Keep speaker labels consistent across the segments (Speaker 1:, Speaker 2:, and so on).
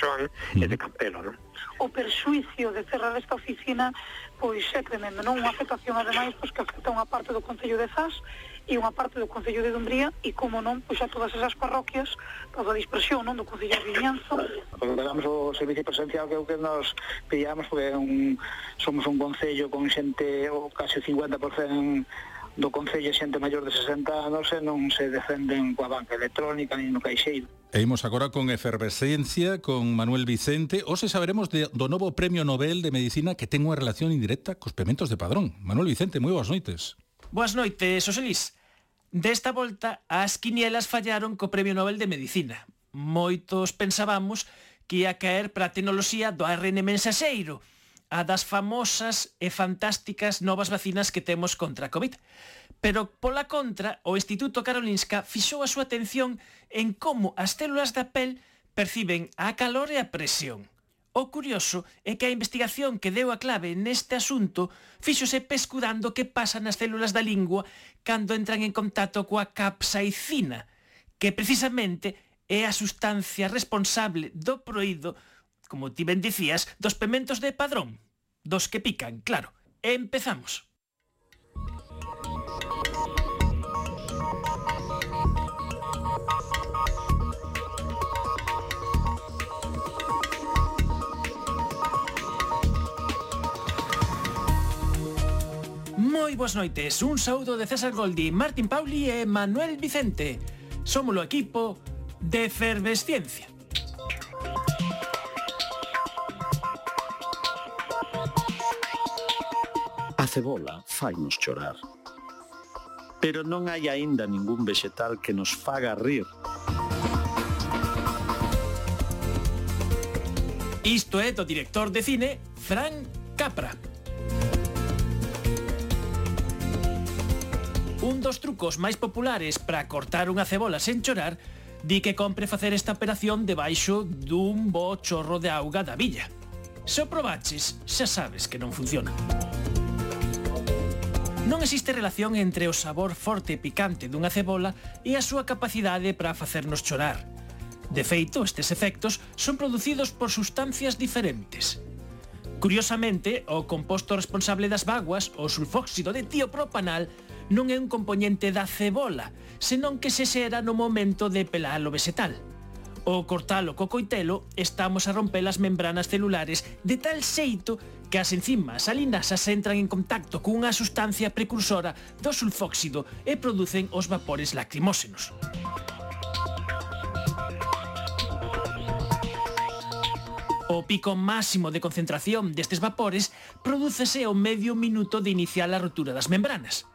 Speaker 1: Persoán mm. e de Campelo, non?
Speaker 2: O perxuicio de cerrar esta oficina pois é tremendo, non? Unha afectación ademais pois, que afecta unha parte do Concello de Zas e unha parte do Concello de Dumbría e como non, pois a todas esas parroquias toda a dispersión non do Concello de Viñanzo
Speaker 3: damos o servicio presencial que é o que nos pillamos porque un, somos un Concello con xente o case 50% do Concello xente maior de 60 anos e non se defenden coa banca electrónica ni no caixeiro.
Speaker 4: E imos agora con Efervescencia, con Manuel Vicente. Hoxe saberemos de, do novo Premio Nobel de Medicina que ten unha relación indirecta cos pementos de padrón. Manuel Vicente, moi boas noites.
Speaker 5: Boas noites, Oselis. Desta volta, as quinielas fallaron co Premio Nobel de Medicina. Moitos pensábamos que ia caer para a tecnoloxía do ARN mensaxeiro, a das famosas e fantásticas novas vacinas que temos contra a COVID. Pero, pola contra, o Instituto Karolinska fixou a súa atención en como as células da pel perciben a calor e a presión. O curioso é que a investigación que deu a clave neste asunto fíxose pescudando que pasa nas células da lingua cando entran en contacto coa capsaicina, que precisamente é a sustancia responsable do proído como ti ben dicías, dos pementos de padrón. Dos que pican, claro. Empezamos. Moi boas noites, un saúdo de César Goldi, Martín Pauli e Manuel Vicente. Somos o equipo de Efervesciencia.
Speaker 6: cebola fainos chorar. Pero non hai aínda ningún vexetal que nos faga rir.
Speaker 5: Isto é do director de cine Fran Capra. Un dos trucos máis populares para cortar unha cebola sen chorar di que compre facer esta operación debaixo dun bo chorro de auga da villa. Se o probaches, xa sabes que non funciona. Non existe relación entre o sabor forte e picante dunha cebola e a súa capacidade para facernos chorar. De feito, estes efectos son producidos por sustancias diferentes. Curiosamente, o composto responsable das vaguas, o sulfóxido de tiopropanal, non é un componente da cebola, senón que se xera no momento de pelar o vegetal. Ao cortalo co coitelo, estamos a romper as membranas celulares de tal xeito que as enzimas salinasas entran en contacto cunha sustancia precursora do sulfóxido e producen os vapores lacrimósenos. O pico máximo de concentración destes vapores prodúcese ao medio minuto de iniciar a rotura das membranas.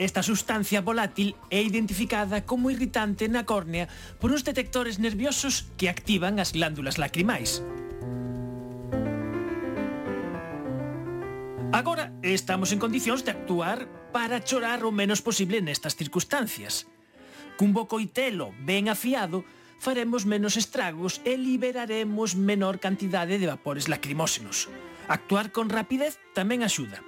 Speaker 5: Esta sustancia volátil é identificada como irritante na córnea por uns detectores nerviosos que activan as glándulas lacrimais. Agora estamos en condicións de actuar para chorar o menos posible nestas circunstancias. Cun bo coitelo ben afiado, faremos menos estragos e liberaremos menor cantidade de vapores lacrimóxenos. Actuar con rapidez tamén axuda.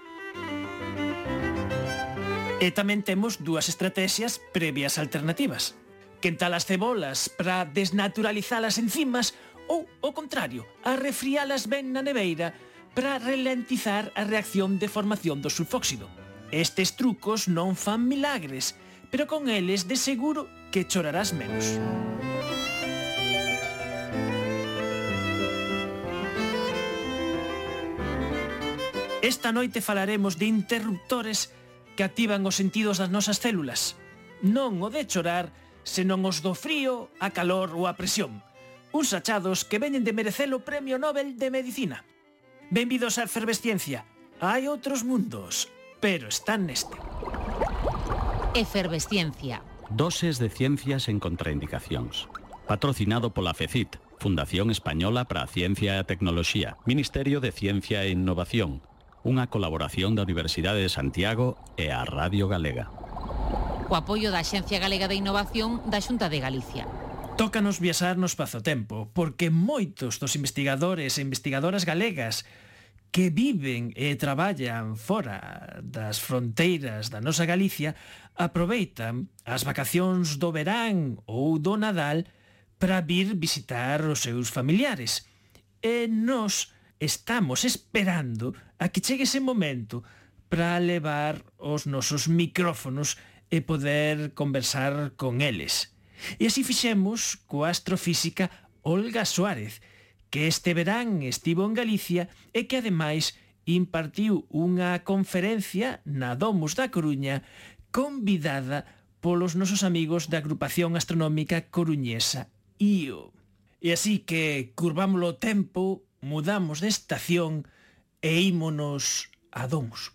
Speaker 5: E tamén temos dúas estrategias previas alternativas. Quentar as cebolas para desnaturalizar as enzimas ou, ao contrario, arrefrialas ben na neveira para ralentizar a reacción de formación do sulfóxido. Estes trucos non fan milagres, pero con eles de seguro que chorarás menos. Esta noite falaremos de interruptores que activan os sentidos das nosas células. Non o de chorar, senón os do frío, a calor ou a presión. Uns achados que veñen de merecer o Premio Nobel de Medicina. Benvidos a Efervesciencia. Hai outros mundos, pero están neste.
Speaker 7: Efervesciencia.
Speaker 6: Doses de ciencias en contraindicacións. Patrocinado pola FECIT, Fundación Española para a Ciencia e a Tecnoloxía, Ministerio de Ciencia e Innovación, unha colaboración da Universidade de Santiago e a Radio Galega.
Speaker 7: Co apoio da Axencia Galega de Innovación da Xunta de Galicia.
Speaker 5: Tócanos viaxar no espazo-tempo, porque moitos dos investigadores e investigadoras galegas que viven e traballan fora das fronteiras da nosa Galicia aproveitan as vacacións do verán ou do Nadal para vir visitar os seus familiares. E nos estamos esperando a que chegue ese momento para levar os nosos micrófonos e poder conversar con eles. E así fixemos coa astrofísica Olga Suárez, que este verán estivo en Galicia e que ademais impartiu unha conferencia na Domus da Coruña convidada polos nosos amigos da agrupación astronómica coruñesa IO. E así que curvámoslo o tempo, mudamos de estación e ímonos a Domus.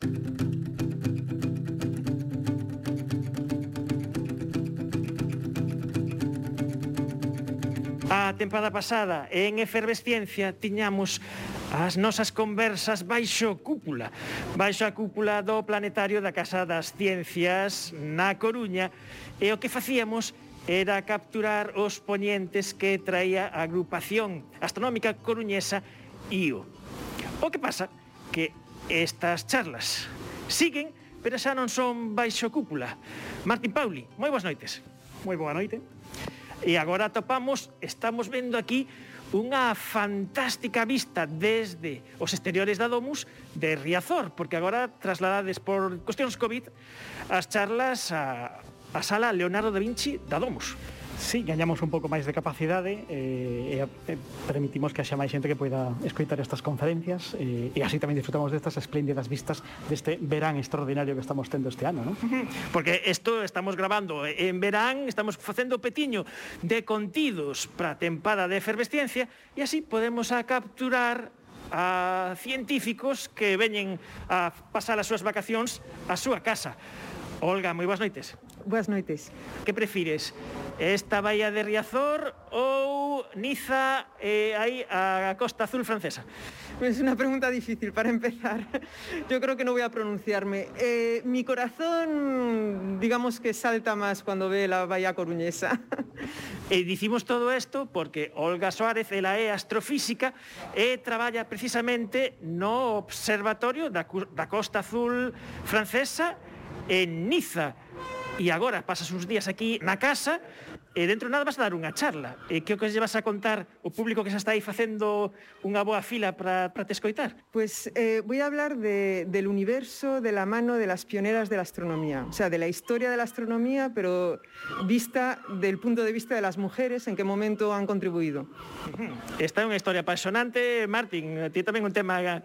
Speaker 5: a tempada pasada en efervesciencia tiñamos as nosas conversas baixo cúpula, baixo a cúpula do planetario da Casa das Ciencias na Coruña e o que facíamos era capturar os poñentes que traía a agrupación astronómica coruñesa IO. O que pasa que estas charlas siguen, pero xa non son baixo cúpula. Martín Pauli, moi boas noites.
Speaker 8: Moi boa noite.
Speaker 5: E agora topamos, estamos vendo aquí unha fantástica vista desde os exteriores da Domus de Riazor, porque agora trasladades por cuestións COVID as charlas a, a sala Leonardo da Vinci da Domus.
Speaker 8: Sí, gañamos un pouco máis de capacidade eh, e permitimos que haxa máis xente que poida escoitar estas conferencias eh, e así tamén disfrutamos destas espléndidas vistas deste verán extraordinario que estamos tendo este ano, non?
Speaker 5: Porque isto estamos grabando en verán, estamos facendo petiño de contidos para a tempada de efervesciencia e así podemos a capturar a científicos que veñen a pasar as súas vacacións á súa casa. Olga, moi boas noites.
Speaker 9: Boas noites.
Speaker 5: Que prefires? Esta baía de Riazor ou Niza eh, aí a Costa Azul francesa?
Speaker 9: Es una pregunta difícil para empezar. Yo creo que no voy a pronunciarme. Eh, mi corazón, digamos que salta más cuando ve la bahía coruñesa.
Speaker 5: E dicimos todo isto porque Olga Suárez, ela é astrofísica e traballa precisamente no Observatorio da, da Costa Azul francesa en Niza. E agora pasas uns días aquí na casa e dentro nada vas a dar unha charla. E que o que lle vas a contar o público que xa está aí facendo unha boa fila para te escoitar?
Speaker 9: Pues eh, voy a hablar de, del universo de la mano de las pioneras de la astronomía. O sea, de la historia de la astronomía, pero vista del punto de vista de las mujeres, en qué momento han contribuído.
Speaker 5: Esta é unha historia apasionante, Martín. Ti tamén un tema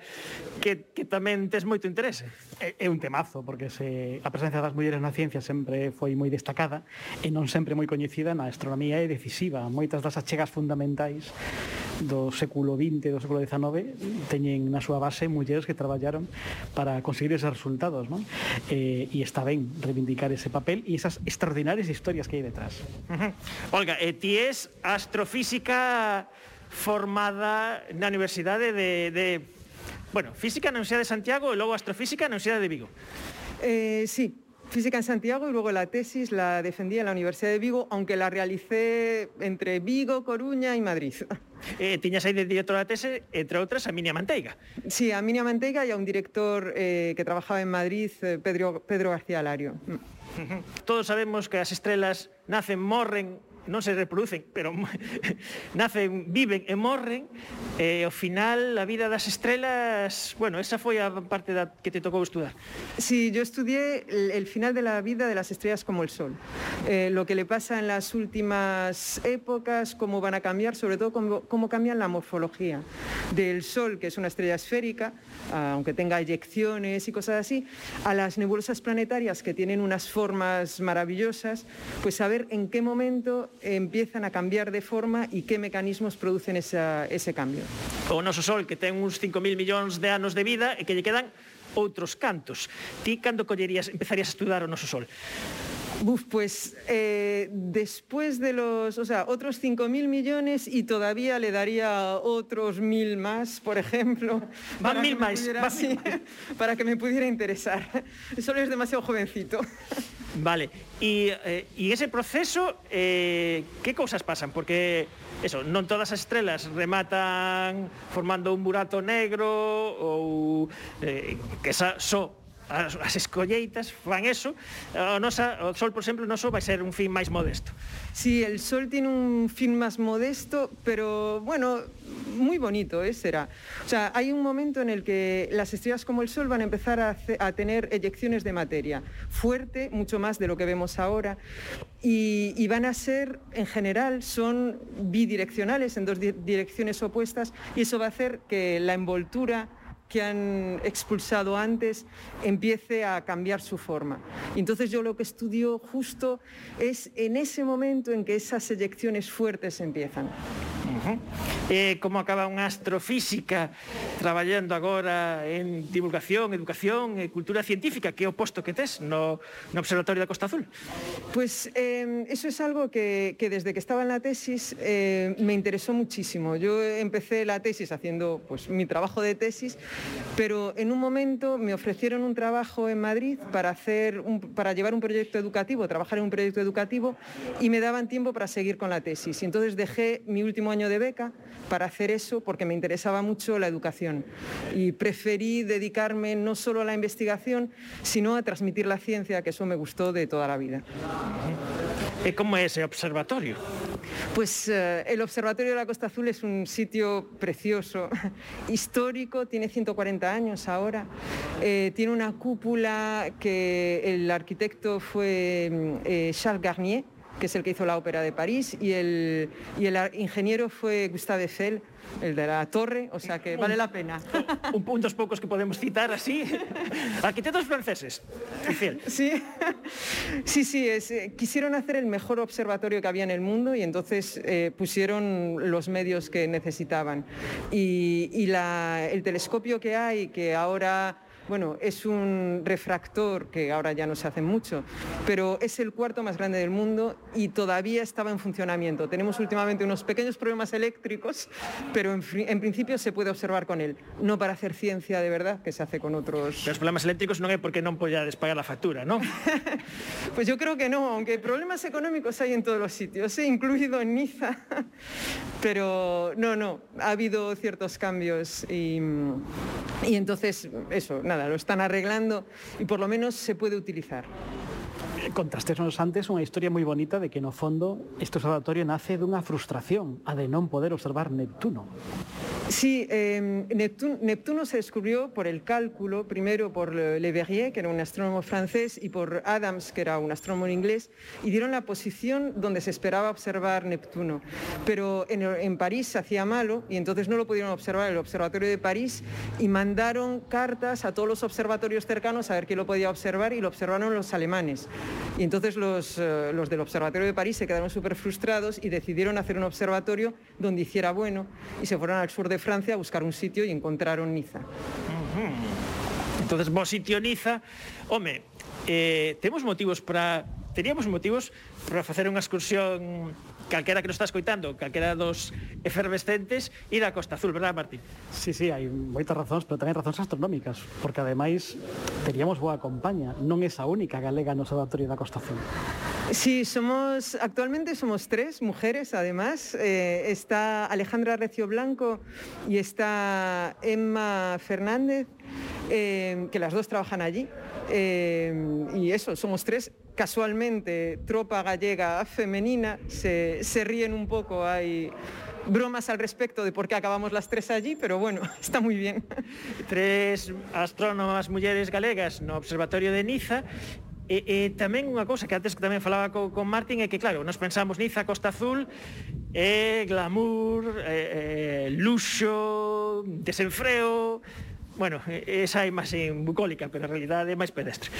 Speaker 5: que, que tamén tes moito interese.
Speaker 8: É, é un temazo, porque se, a presencia das mulleres na ciencia sempre foi moi destacada e non sempre moi coñecida na a astronomía é decisiva. Moitas das achegas fundamentais do século XX, do século XIX, teñen na súa base mulleres que traballaron para conseguir esos resultados, non? Eh, e está ben reivindicar ese papel e esas extraordinarias historias que hai detrás.
Speaker 5: Uh -huh. Olga, e ti es astrofísica formada na Universidade de, de... Bueno, física na Universidade de Santiago e logo astrofísica na Universidade de Vigo.
Speaker 9: Eh, sí, física en Santiago y luego la tesis la defendí en la Universidad de Vigo, aunque la realicé entre Vigo, Coruña y Madrid.
Speaker 5: Eh, tiñas aí de director da tese, entre outras, a Minia Manteiga.
Speaker 9: Sí, a Minia Manteiga e a un director eh, que trabajaba en Madrid, eh, Pedro, Pedro García Lario.
Speaker 5: Todos sabemos que as estrelas nacen, morren, non se reproducen, pero nacen, viven e morren, e ao final a vida das estrelas, bueno, esa foi a parte que te tocou estudar.
Speaker 9: Sí, yo estudié el, el final de la vida de las estrellas como el Sol. Eh, lo que le pasa en las últimas épocas, cómo van a cambiar, sobre todo cómo, cómo cambian la morfología del Sol, que es una estrella esférica, aunque tenga eyecciones y cosas así, a las nebulosas planetarias que tienen unas formas maravillosas, pues saber en qué momento empiezan a cambiar de forma e que mecanismos producen esa, ese cambio.
Speaker 5: O noso sol que ten uns 5.000 millóns de anos de vida e que lle quedan outros cantos. Ti cando collerías, empezarías a estudar o noso sol?
Speaker 9: Uf, pues eh, después de los, o sea, otros 5.000 millones y todavía le daría otros 1.000 más, por ejemplo.
Speaker 5: Van 1.000 más,
Speaker 9: pudiera, van sí, más. Para que me pudiera interesar. Solo es demasiado jovencito.
Speaker 5: Vale, y, eh, y ese proceso, eh, ¿qué cosas pasan? Porque eso, non todas as estrelas rematan formando un burato negro ou eh, que esa só so as, as escolleitas fan eso, o, nosa, o Sol, por exemplo, noso vai ser un fin máis modesto.
Speaker 9: Sí, el Sol tiene un fin más modesto, pero bueno, muy bonito ¿eh? será. O sea, hay un momento en el que las estrellas como el Sol van a empezar a, tener eyecciones de materia fuerte, mucho más de lo que vemos ahora, y, van a ser, en general, son bidireccionales en dos di direcciones opuestas, y eso va a hacer que la envoltura que han expulsado antes empiece a cambiar su forma. Entonces yo lo que estudio justo es en ese momento en que esas eyecciones fuertes empiezan.
Speaker 5: Uh -huh. eh, como acaba unha astrofísica traballando agora en divulgación, educación e cultura científica, que é o posto que tes no, no Observatorio da Costa Azul?
Speaker 9: Pues eh, eso es algo que, desde que estaba en la tesis eh, me interesó muchísimo. Yo empecé la tesis haciendo pues, mi trabajo de tesis pero en un momento me ofrecieron un trabajo en Madrid para, hacer para llevar un proyecto educativo, trabajar en un proyecto educativo y me daban tiempo para seguir con la tesis. Y entonces dejé mi último año de beca para hacer eso porque me interesaba mucho la educación y preferí dedicarme no solo a la investigación, sino a transmitir la ciencia, que eso me gustó de toda la vida.
Speaker 5: ¿Y cómo es ese observatorio?
Speaker 9: Pues eh, el Observatorio de la Costa Azul es un sitio precioso, histórico, tiene 140 años ahora, eh, tiene una cúpula que el arquitecto fue eh, Charles Garnier, que es el que hizo la ópera de París, y el, y el ingeniero fue Gustave Eiffel, el de la torre, o sea que vale la pena.
Speaker 5: Un, un dos pocos que podemos citar así. Arquitectos franceses. Eiffel.
Speaker 9: Sí, sí, sí es, eh, quisieron hacer el mejor observatorio que había en el mundo y entonces eh, pusieron los medios que necesitaban. Y, y la, el telescopio que hay, que ahora bueno, es un refractor que ahora ya no se hace mucho, pero es el cuarto más grande del mundo y todavía estaba en funcionamiento. Tenemos últimamente unos pequeños problemas eléctricos, pero en, en principio se puede observar con él. No para hacer ciencia de verdad, que se hace con otros...
Speaker 5: Los problemas eléctricos no hay porque no podías pagar la factura, ¿no?
Speaker 9: pues yo creo que no, aunque problemas económicos hay en todos los sitios, ¿eh? incluido en Niza. pero no, no, ha habido ciertos cambios y, y entonces eso, nada, nada, lo están arreglando y por lo menos se puede utilizar.
Speaker 8: Contrastesnos antes unha historia moi bonita de que no fondo este observatorio nace dunha frustración a de non poder observar Neptuno.
Speaker 9: Sí, eh, Neptuno, se descubrió por el cálculo, primero por Le Verrier, que era un astrónomo francés, y por Adams, que era un astrónomo inglés, y dieron la posición donde se esperaba observar Neptuno. Pero en, París se hacía malo y entonces no lo pudieron observar el Observatorio de París y mandaron cartas a todos los observatorios cercanos a ver quién lo podía observar y lo observaron los alemanes. Y entonces los, uh, los del Observatorio de París se quedaron súper frustrados y decidieron hacer un observatorio donde hiciera bueno y se fueron al sur de Francia a buscar un sitio y encontraron Niza.
Speaker 5: Entonces, vos sitio Niza, home, eh, temos motivos para teríamos motivos para facer unha excursión calquera que nos está escoitando, calquera dos efervescentes, ir á Costa Azul, verdad, Martín?
Speaker 8: Sí, sí, hai moitas razóns, pero tamén razóns astronómicas, porque ademais teríamos boa compañía, non é a única galega no Observatorio da Costa Azul.
Speaker 9: Sí, somos, actualmente somos tres mujeres, además. Eh, está Alejandra Recio Blanco y está Emma Fernández, eh, que las dos trabajan allí. Eh, y eso, somos tres. Casualmente, tropa gallega femenina, se, se ríen un poco, hay bromas al respecto de por qué acabamos las tres allí, pero bueno, está muy bien.
Speaker 5: Tres astrónomas mulleres galegas no Observatorio de Niza E, e tamén unha cousa que antes que tamén falaba co, con Martín é que, claro, nos pensamos Niza, Costa Azul, é glamour, é, é, luxo, desenfreo, Bueno, esa imaxe bucólica, pero en realidad é máis pedestre.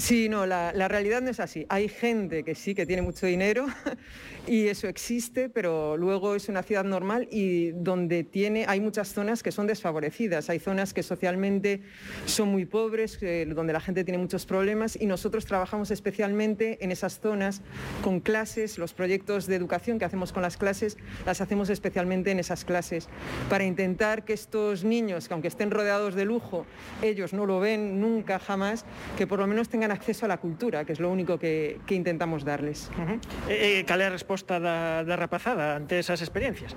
Speaker 9: Sí, no, la, realidad no es así. Hay gente que sí que tiene mucho dinero y eso existe, pero luego es una ciudad normal y donde tiene, hay muchas zonas que son desfavorecidas. Hay zonas que socialmente son muy pobres, donde la gente tiene muchos problemas y nosotros trabajamos especialmente en esas zonas con clases, los proyectos de educación que hacemos con las clases, las hacemos especialmente en esas clases para intentar que estos niños, que aunque estén rodeados de lujo, ellos no lo ven nunca jamás, que por lo menos tengan acceso a la cultura, que es lo único que, que intentamos darles.
Speaker 5: Uh -huh. eh, cal é a resposta da, da rapazada ante esas experiencias?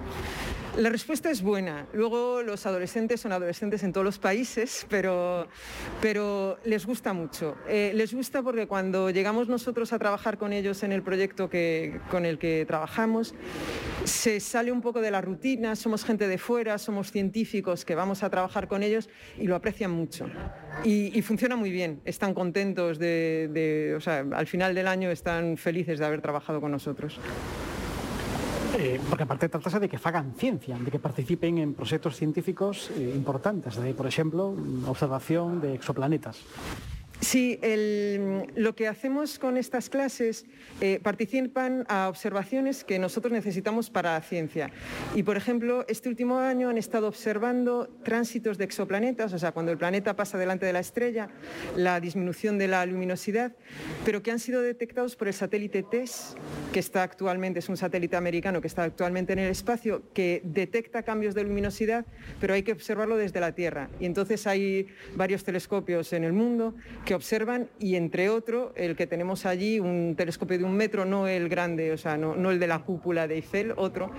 Speaker 9: La respuesta es buena. Luego los adolescentes son adolescentes en todos los países, pero, pero les gusta mucho. Eh, les gusta porque cuando llegamos nosotros a trabajar con ellos en el proyecto que, con el que trabajamos, se sale un poco de la rutina, somos gente de fuera, somos científicos que vamos a trabajar con ellos y lo aprecian mucho. Y, funciona muy bien, están contentos de, o sea, al final del año están felices de haber trabajado con nosotros.
Speaker 8: Eh, porque aparte tratase de que fagan ciencia, de que participen en proxectos científicos eh, importantes, de, por exemplo, observación de exoplanetas.
Speaker 9: Sí, lo que hacemos con estas clases eh, participan a observaciones que nosotros necesitamos para la ciencia. Y, por ejemplo, este último año han estado observando tránsitos de exoplanetas, o sea, cuando el planeta pasa delante de la estrella, la disminución de la luminosidad, pero que han sido detectados por el satélite TESS, que está actualmente, es un satélite americano que está actualmente en el espacio, que detecta cambios de luminosidad, pero hay que observarlo desde la Tierra. Y entonces hay varios telescopios en el mundo que observan y entre otro el que tenemos allí, un telescopio de un metro, no el grande, o sea, no, no el de la cúpula de Eiffel, otro.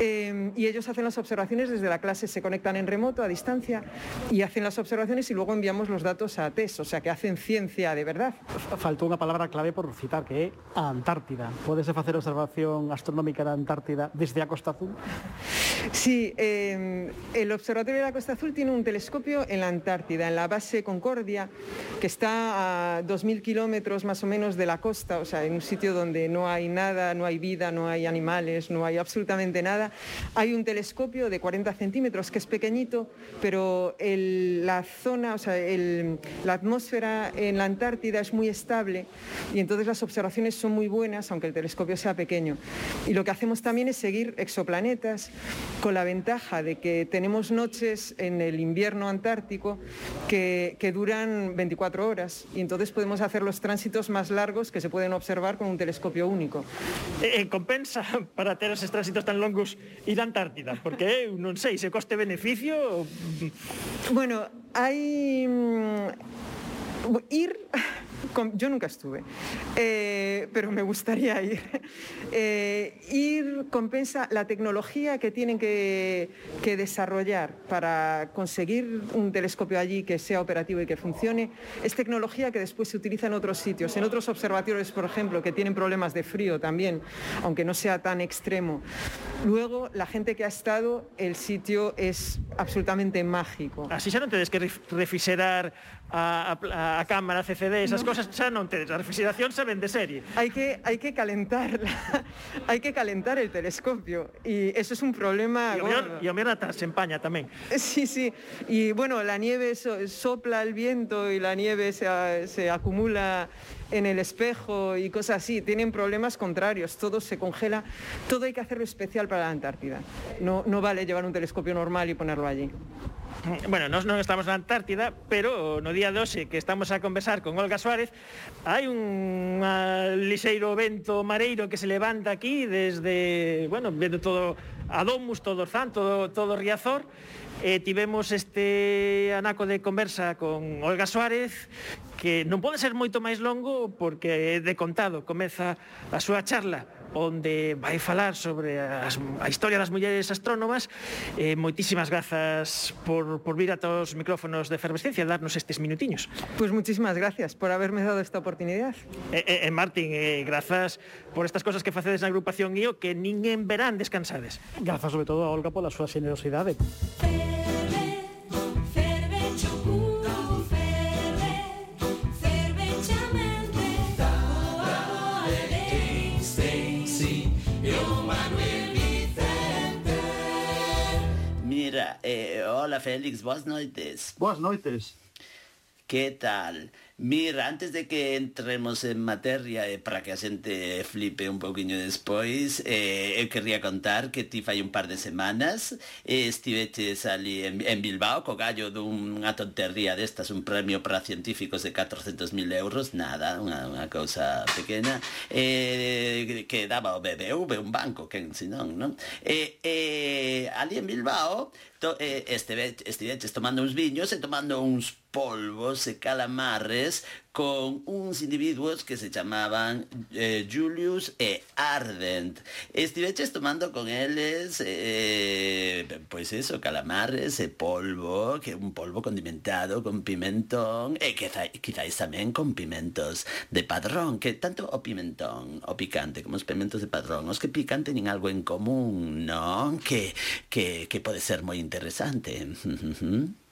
Speaker 9: Eh, y ellos hacen las observaciones desde la clase, se conectan en remoto, a distancia, y hacen las observaciones y luego enviamos los datos a TES, o sea, que hacen ciencia de verdad.
Speaker 8: Faltou unha palabra clave por citar, que é a Antártida. Podese facer observación astronómica da Antártida desde a Costa Azul?
Speaker 9: Sí, eh, el Observatorio de la Costa Azul tiene un telescopio en la Antártida, en la base Concordia, que está a 2.000 kilómetros más o menos de la costa, o sea, en un sitio donde no hay nada, no hay vida, no hay animales, no hay absolutamente nada. Hay un telescopio de 40 centímetros que es pequeñito, pero la zona, o sea, la atmósfera en la Antártida es muy estable y entonces las observaciones son muy buenas, aunque el telescopio sea pequeño. Y lo que hacemos también es seguir exoplanetas con la ventaja de que tenemos noches en el invierno antártico que, duran 24 horas y entonces podemos hacer los tránsitos más largos que se pueden observar con un telescopio único.
Speaker 5: Eh, compensa para ter esos tránsitos tan longos ir á Antártida, porque eu non sei se coste beneficio. Mm.
Speaker 9: Bueno, hai mm, ir yo nunca estuve, eh, pero me gustaría ir. Eh, ir compensa la tecnología que tienen que, que, desarrollar para conseguir un telescopio allí que sea operativo y que funcione. Es tecnología que después se utiliza en otros sitios, en otros observatorios, por ejemplo, que tienen problemas de frío también, aunque no sea tan extremo. Luego, la gente que ha estado, el sitio es absolutamente mágico.
Speaker 5: Así ya no tienes que refrigerar a, a, a cámara CCD, esas no. cosas cousas xa non tedes, a refrigeración se ven de serie.
Speaker 9: Hai que hai que calentar hai que calentar el telescopio e eso es un problema
Speaker 5: y o gordo. E o mellor se empaña tamén.
Speaker 9: Sí, sí. E bueno, la nieve so, sopla el viento e la nieve se, se acumula en el espejo y cosas así, tienen problemas contrarios, todo se congela, todo hay que hacerlo especial para la Antártida. No, no vale llevar un telescopio normal y ponerlo allí.
Speaker 5: Bueno, nós non estamos na Antártida, pero no día 12 que estamos a conversar con Olga Suárez, hai un lixeiro vento mareiro que se levanta aquí desde, bueno, vendo todo a Domus, todo Orzán, todo, todo Riazor, e tivemos este anaco de conversa con Olga Suárez, que non pode ser moito máis longo porque de contado. Comeza a súa charla onde vai falar sobre as, a historia das mulleres astrónomas. Eh, moitísimas grazas por, por vir a todos os micrófonos de efervescencia darnos estes minutiños.
Speaker 9: Pois pues muchísimas gracias por haberme dado esta oportunidade
Speaker 5: E, eh, eh, eh, Martín, eh, grazas por estas cosas que facedes na agrupación IO que nin en verán descansades.
Speaker 8: Grazas sobre todo a Olga pola súa xenerosidade.
Speaker 10: Música mira, eh, hola Félix, boas noites.
Speaker 11: Boas noites.
Speaker 10: Que tal? Mira, antes de que entremos en materia e para que a xente flipe un poquinho despois, eh, eu querría contar que ti fai un par de semanas eh, estiveches ali en, en Bilbao co gallo dunha tontería destas, un premio para científicos de 400.000 euros, nada, unha, unha cousa pequena, eh, que daba o BBV, un banco, que senón, non? Eh, eh, ali en Bilbao to, eh, estiveches tomando uns viños e tomando uns polvos e calamares con uns individuos que se chamaban eh, Julius e Ardent. Estiveches tomando con eles eh, pois eso, calamares e polvo, que un polvo condimentado con pimentón e quizá, quizáis tamén con pimentos de padrón, que tanto o pimentón, o picante como os pimentos de padrón, os que pican teñen algo en común, non? Que, que, que ser moi interesante.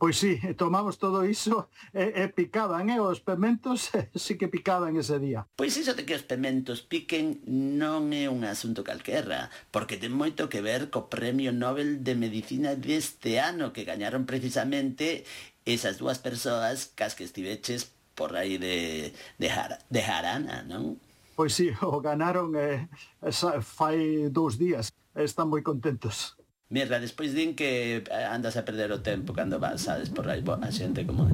Speaker 11: Pois sí, tomamos todo iso e, e picaban, eh? Os pementos sí que picaban ese día.
Speaker 10: Pois iso de que os pementos piquen non é un asunto calquerra, porque ten moito que ver co Premio Nobel de Medicina deste ano que gañaron precisamente esas dúas persoas cas que estiveches por aí de, de, Jar, de Jarana, non?
Speaker 11: Pois sí, o ganaron eh, esa, fai dous días. Están moi contentos.
Speaker 10: Mira, despois din que eh, andas a perder o tempo cando vas a desporrar a xente como...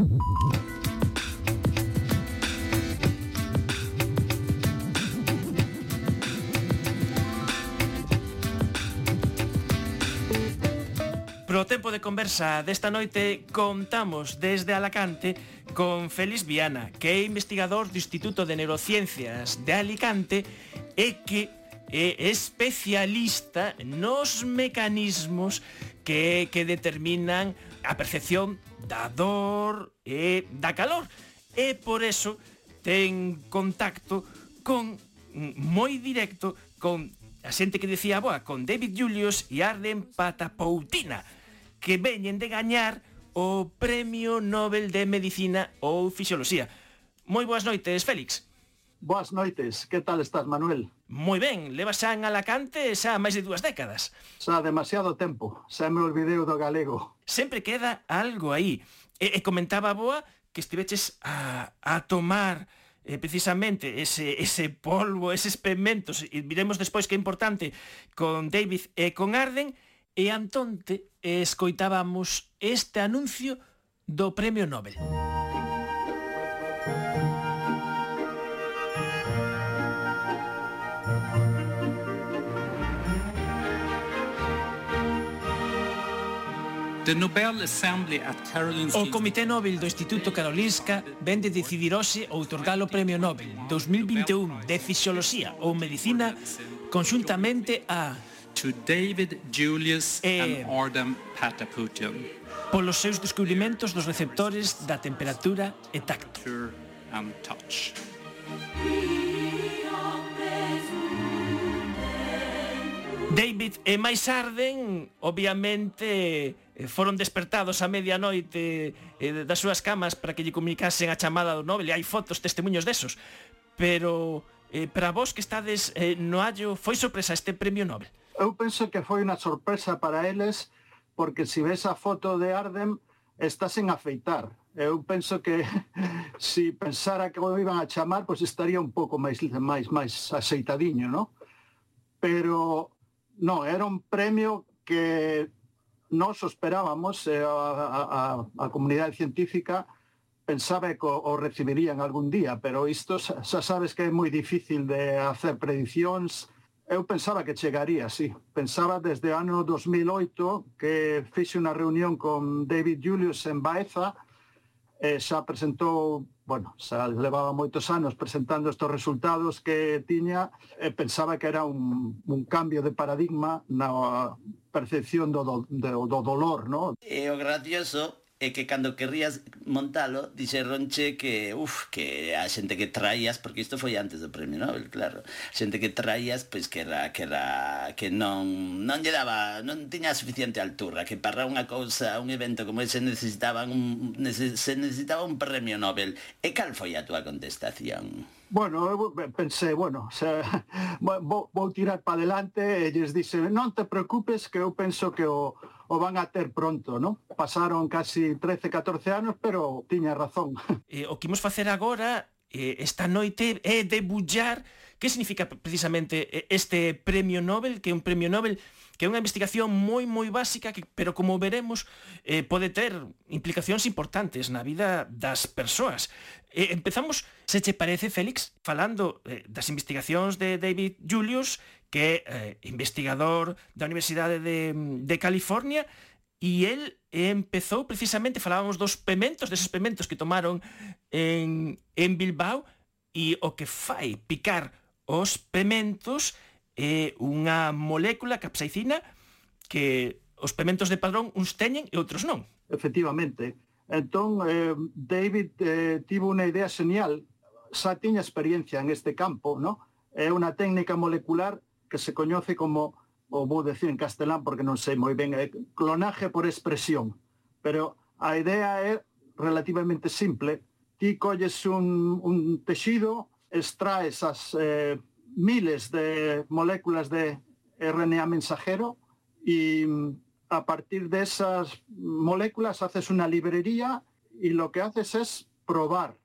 Speaker 5: Pro tempo de conversa desta noite contamos desde Alacante con Félix Viana, que é investigador do Instituto de Neurociencias de Alicante e que é especialista nos mecanismos que, que determinan a percepción da dor e da calor. E por eso ten contacto con moi directo con a xente que decía, boa, con David Julius e Arden Patapoutina, que veñen de gañar o Premio Nobel de Medicina ou Fisioloxía. Moi boas noites, Félix.
Speaker 11: Boas noites, que tal estás, Manuel?
Speaker 5: Moi ben, levas xa en Alacante xa máis de dúas décadas.
Speaker 11: Xa demasiado tempo, xa me olvidei do galego.
Speaker 5: Sempre queda algo aí. E, e comentaba Boa que estiveches a, a tomar eh, precisamente ese, ese polvo, eses pementos, e viremos despois que é importante, con David e con Arden, e Antonte escoitábamos este anuncio do Premio Nobel. Música O Comité Nobel do Instituto Karolinska ven de decidir hoxe outorgar o Premio Nobel 2021 de Fisioloxía ou Medicina conxuntamente a
Speaker 12: to David Julius
Speaker 5: e,
Speaker 12: and Ardam Pataputian
Speaker 5: polos seus descubrimentos dos receptores da temperatura e tacto.
Speaker 12: And touch.
Speaker 5: David e máis arden, obviamente, Eh, foron despertados a medianoite eh, das súas camas para que lle comunicasen a chamada do Nobel e hai fotos, testemunhos desos. Pero eh, para vos que estades eh, no hallo foi sorpresa este premio Nobel?
Speaker 11: Eu penso que foi unha sorpresa para eles porque se si ves a foto de Arden está sen afeitar. Eu penso que se si pensara que o iban a chamar, pois estaría un pouco máis máis máis aceitadiño, non? Pero non, era un premio que nos esperábamos, eh, a, a, a comunidade científica pensaba que o, o recibirían algún día, pero isto xa sabes que é moi difícil de hacer predicións. Eu pensaba que chegaría, sí. Pensaba desde o ano 2008 que fixe unha reunión con David Julius en Baeza, eh, xa presentou, bueno, xa levaba moitos anos presentando estes resultados que tiña e eh, pensaba que era un, un cambio de paradigma na percepción do, do, do, do dolor, no?
Speaker 10: E o gracioso e que cando querrías montalo dixeronche que uf, que a xente que traías porque isto foi antes do premio Nobel, claro. A xente que traías pois que era que era que non non lle daba, non tiña suficiente altura, que para unha cousa, un evento como ese necesitaban un se necesitaba un premio Nobel. E cal foi a túa contestación?
Speaker 11: Bueno, eh, eu eh, pensei, bueno, se, vou, vou tirar para adelante e lles dixe, non te preocupes que eu penso que o o van a ter pronto, non? Pasaron casi 13, 14 anos, pero tiña razón.
Speaker 5: E eh, o que imos facer agora eh, esta noite é debullar que significa precisamente eh, este premio Nobel, que é un premio Nobel que é unha investigación moi moi básica que, pero como veremos eh, pode ter implicacións importantes na vida das persoas. Eh, empezamos, se che parece, Félix, falando eh, das investigacións de David Julius que é eh, investigador da Universidade de, de California e el empezou precisamente, falábamos dos pementos, deses pementos que tomaron en, en Bilbao, e o que fai picar os pementos é unha molécula capsaicina que os pementos de padrón uns teñen e outros non.
Speaker 11: Efectivamente. Entón, eh, David eh, tivo unha idea genial, xa tiña experiencia en este campo, no? É unha técnica molecular que se coñece como o vou decir en castelán porque non sei moi ben, é clonaje por expresión. Pero a idea é relativamente simple. Ti colles un, un texido, extraes eh, miles de moléculas de RNA mensajero y a partir de esas moléculas haces una librería y lo que haces es probar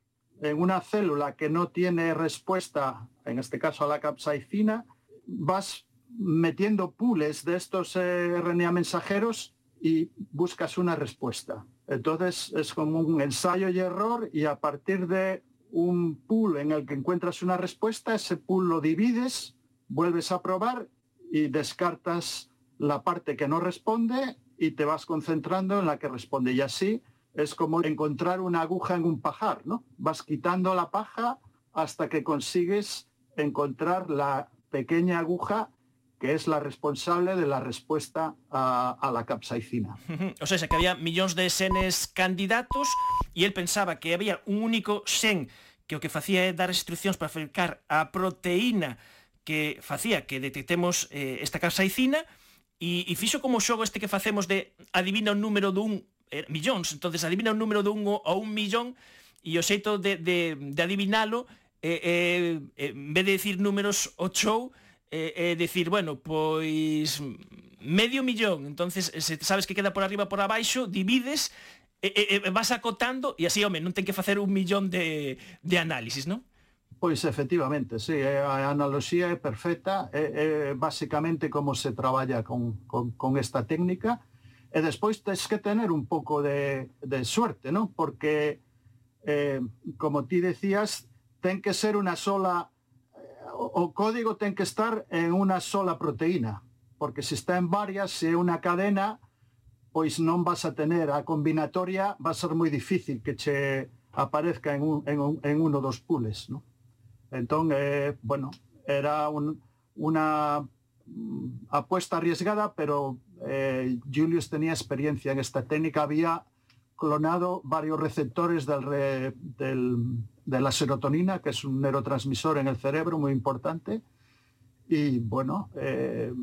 Speaker 11: en una célula que no tiene respuesta, en este caso a la capsaicina, vas metiendo pools de estos eh, RNA mensajeros y buscas una respuesta. Entonces es como un ensayo y error y a partir de un pool en el que encuentras una respuesta, ese pool lo divides, vuelves a probar y descartas la parte que no responde y te vas concentrando en la que responde. Y así es como encontrar una aguja en un pajar, ¿no? Vas quitando la paja hasta que consigues encontrar la pequeña aguja que es la responsable de la respuesta a, a la capsaicina.
Speaker 5: O sea, que había millóns de senes candidatos e el pensaba que había un único sen que o que facía é dar instruccións para fabricar a proteína que facía que detectemos eh, esta capsaicina e, e fixo como xogo este que facemos de adivina o número dun eh, millóns, entonces adivina o número dun ou un millón e o xeito de, de, de adivinalo eh, eh, en vez de decir números o show, eh, decir, bueno, pois medio millón, entonces eh, se sabes que queda por arriba por abaixo, divides, e, e, vas acotando e así, home, non ten que facer un millón de, de análisis, non?
Speaker 11: Pois efectivamente, sí, eh, a analoxía é perfecta, é, é basicamente como se traballa con, con, con esta técnica, e despois tens que tener un pouco de, de suerte, non? Porque, eh, como ti decías, ten que ser unha sola o código ten que estar en unha sola proteína, porque se está en varias, se é unha cadena, pois non vas a tener a combinatoria, va a ser moi difícil que che aparezca en, un, en, un, en uno dos pools, ¿no? Eh, bueno, era un, una mm, apuesta arriesgada, pero eh, Julius tenía experiencia en esta técnica, había clonado varios receptores del, re, del, de la serotonina, que es un neurotransmisor en el cerebro muy importante. Y bueno, eh,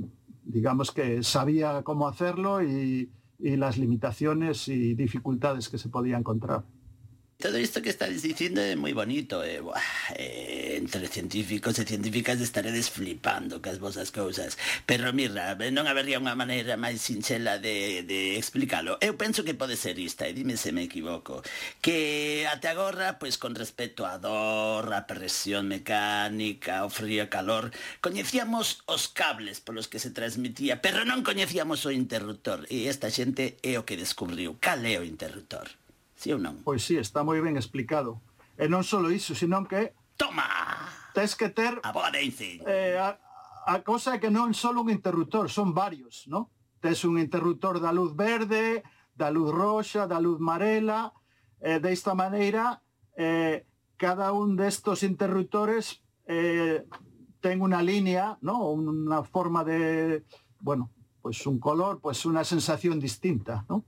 Speaker 11: digamos que sabía cómo hacerlo y, y las limitaciones y dificultades que se podía encontrar.
Speaker 10: Todo isto que está dicindo é moi bonito e, eh? buah, eh, entre científicos e científicas estaredes flipando cas vosas cousas. Pero mirra, non habería unha maneira máis sinxela de, de explicalo. Eu penso que pode ser ista e dime se me equivoco que até agora, pois con respecto a dor a presión mecánica o frío e calor coñecíamos os cables polos que se transmitía pero non coñecíamos o interruptor e esta xente é o que descubriu. Cal é o interruptor? Sí ou non?
Speaker 11: Pois sí, está moi ben explicado. Eh, e non só iso, senón que...
Speaker 10: Toma!
Speaker 11: Tes que ter...
Speaker 10: A boa dicen.
Speaker 11: Eh, a, a cosa é que non só un interruptor, son varios, non? Tes un interruptor da luz verde, da luz roxa, da luz marela... Eh, desta maneira, eh, cada un destos interruptores eh, ten unha línea, ¿no? unha forma de, bueno, pues un color, pues unha sensación distinta, ¿no?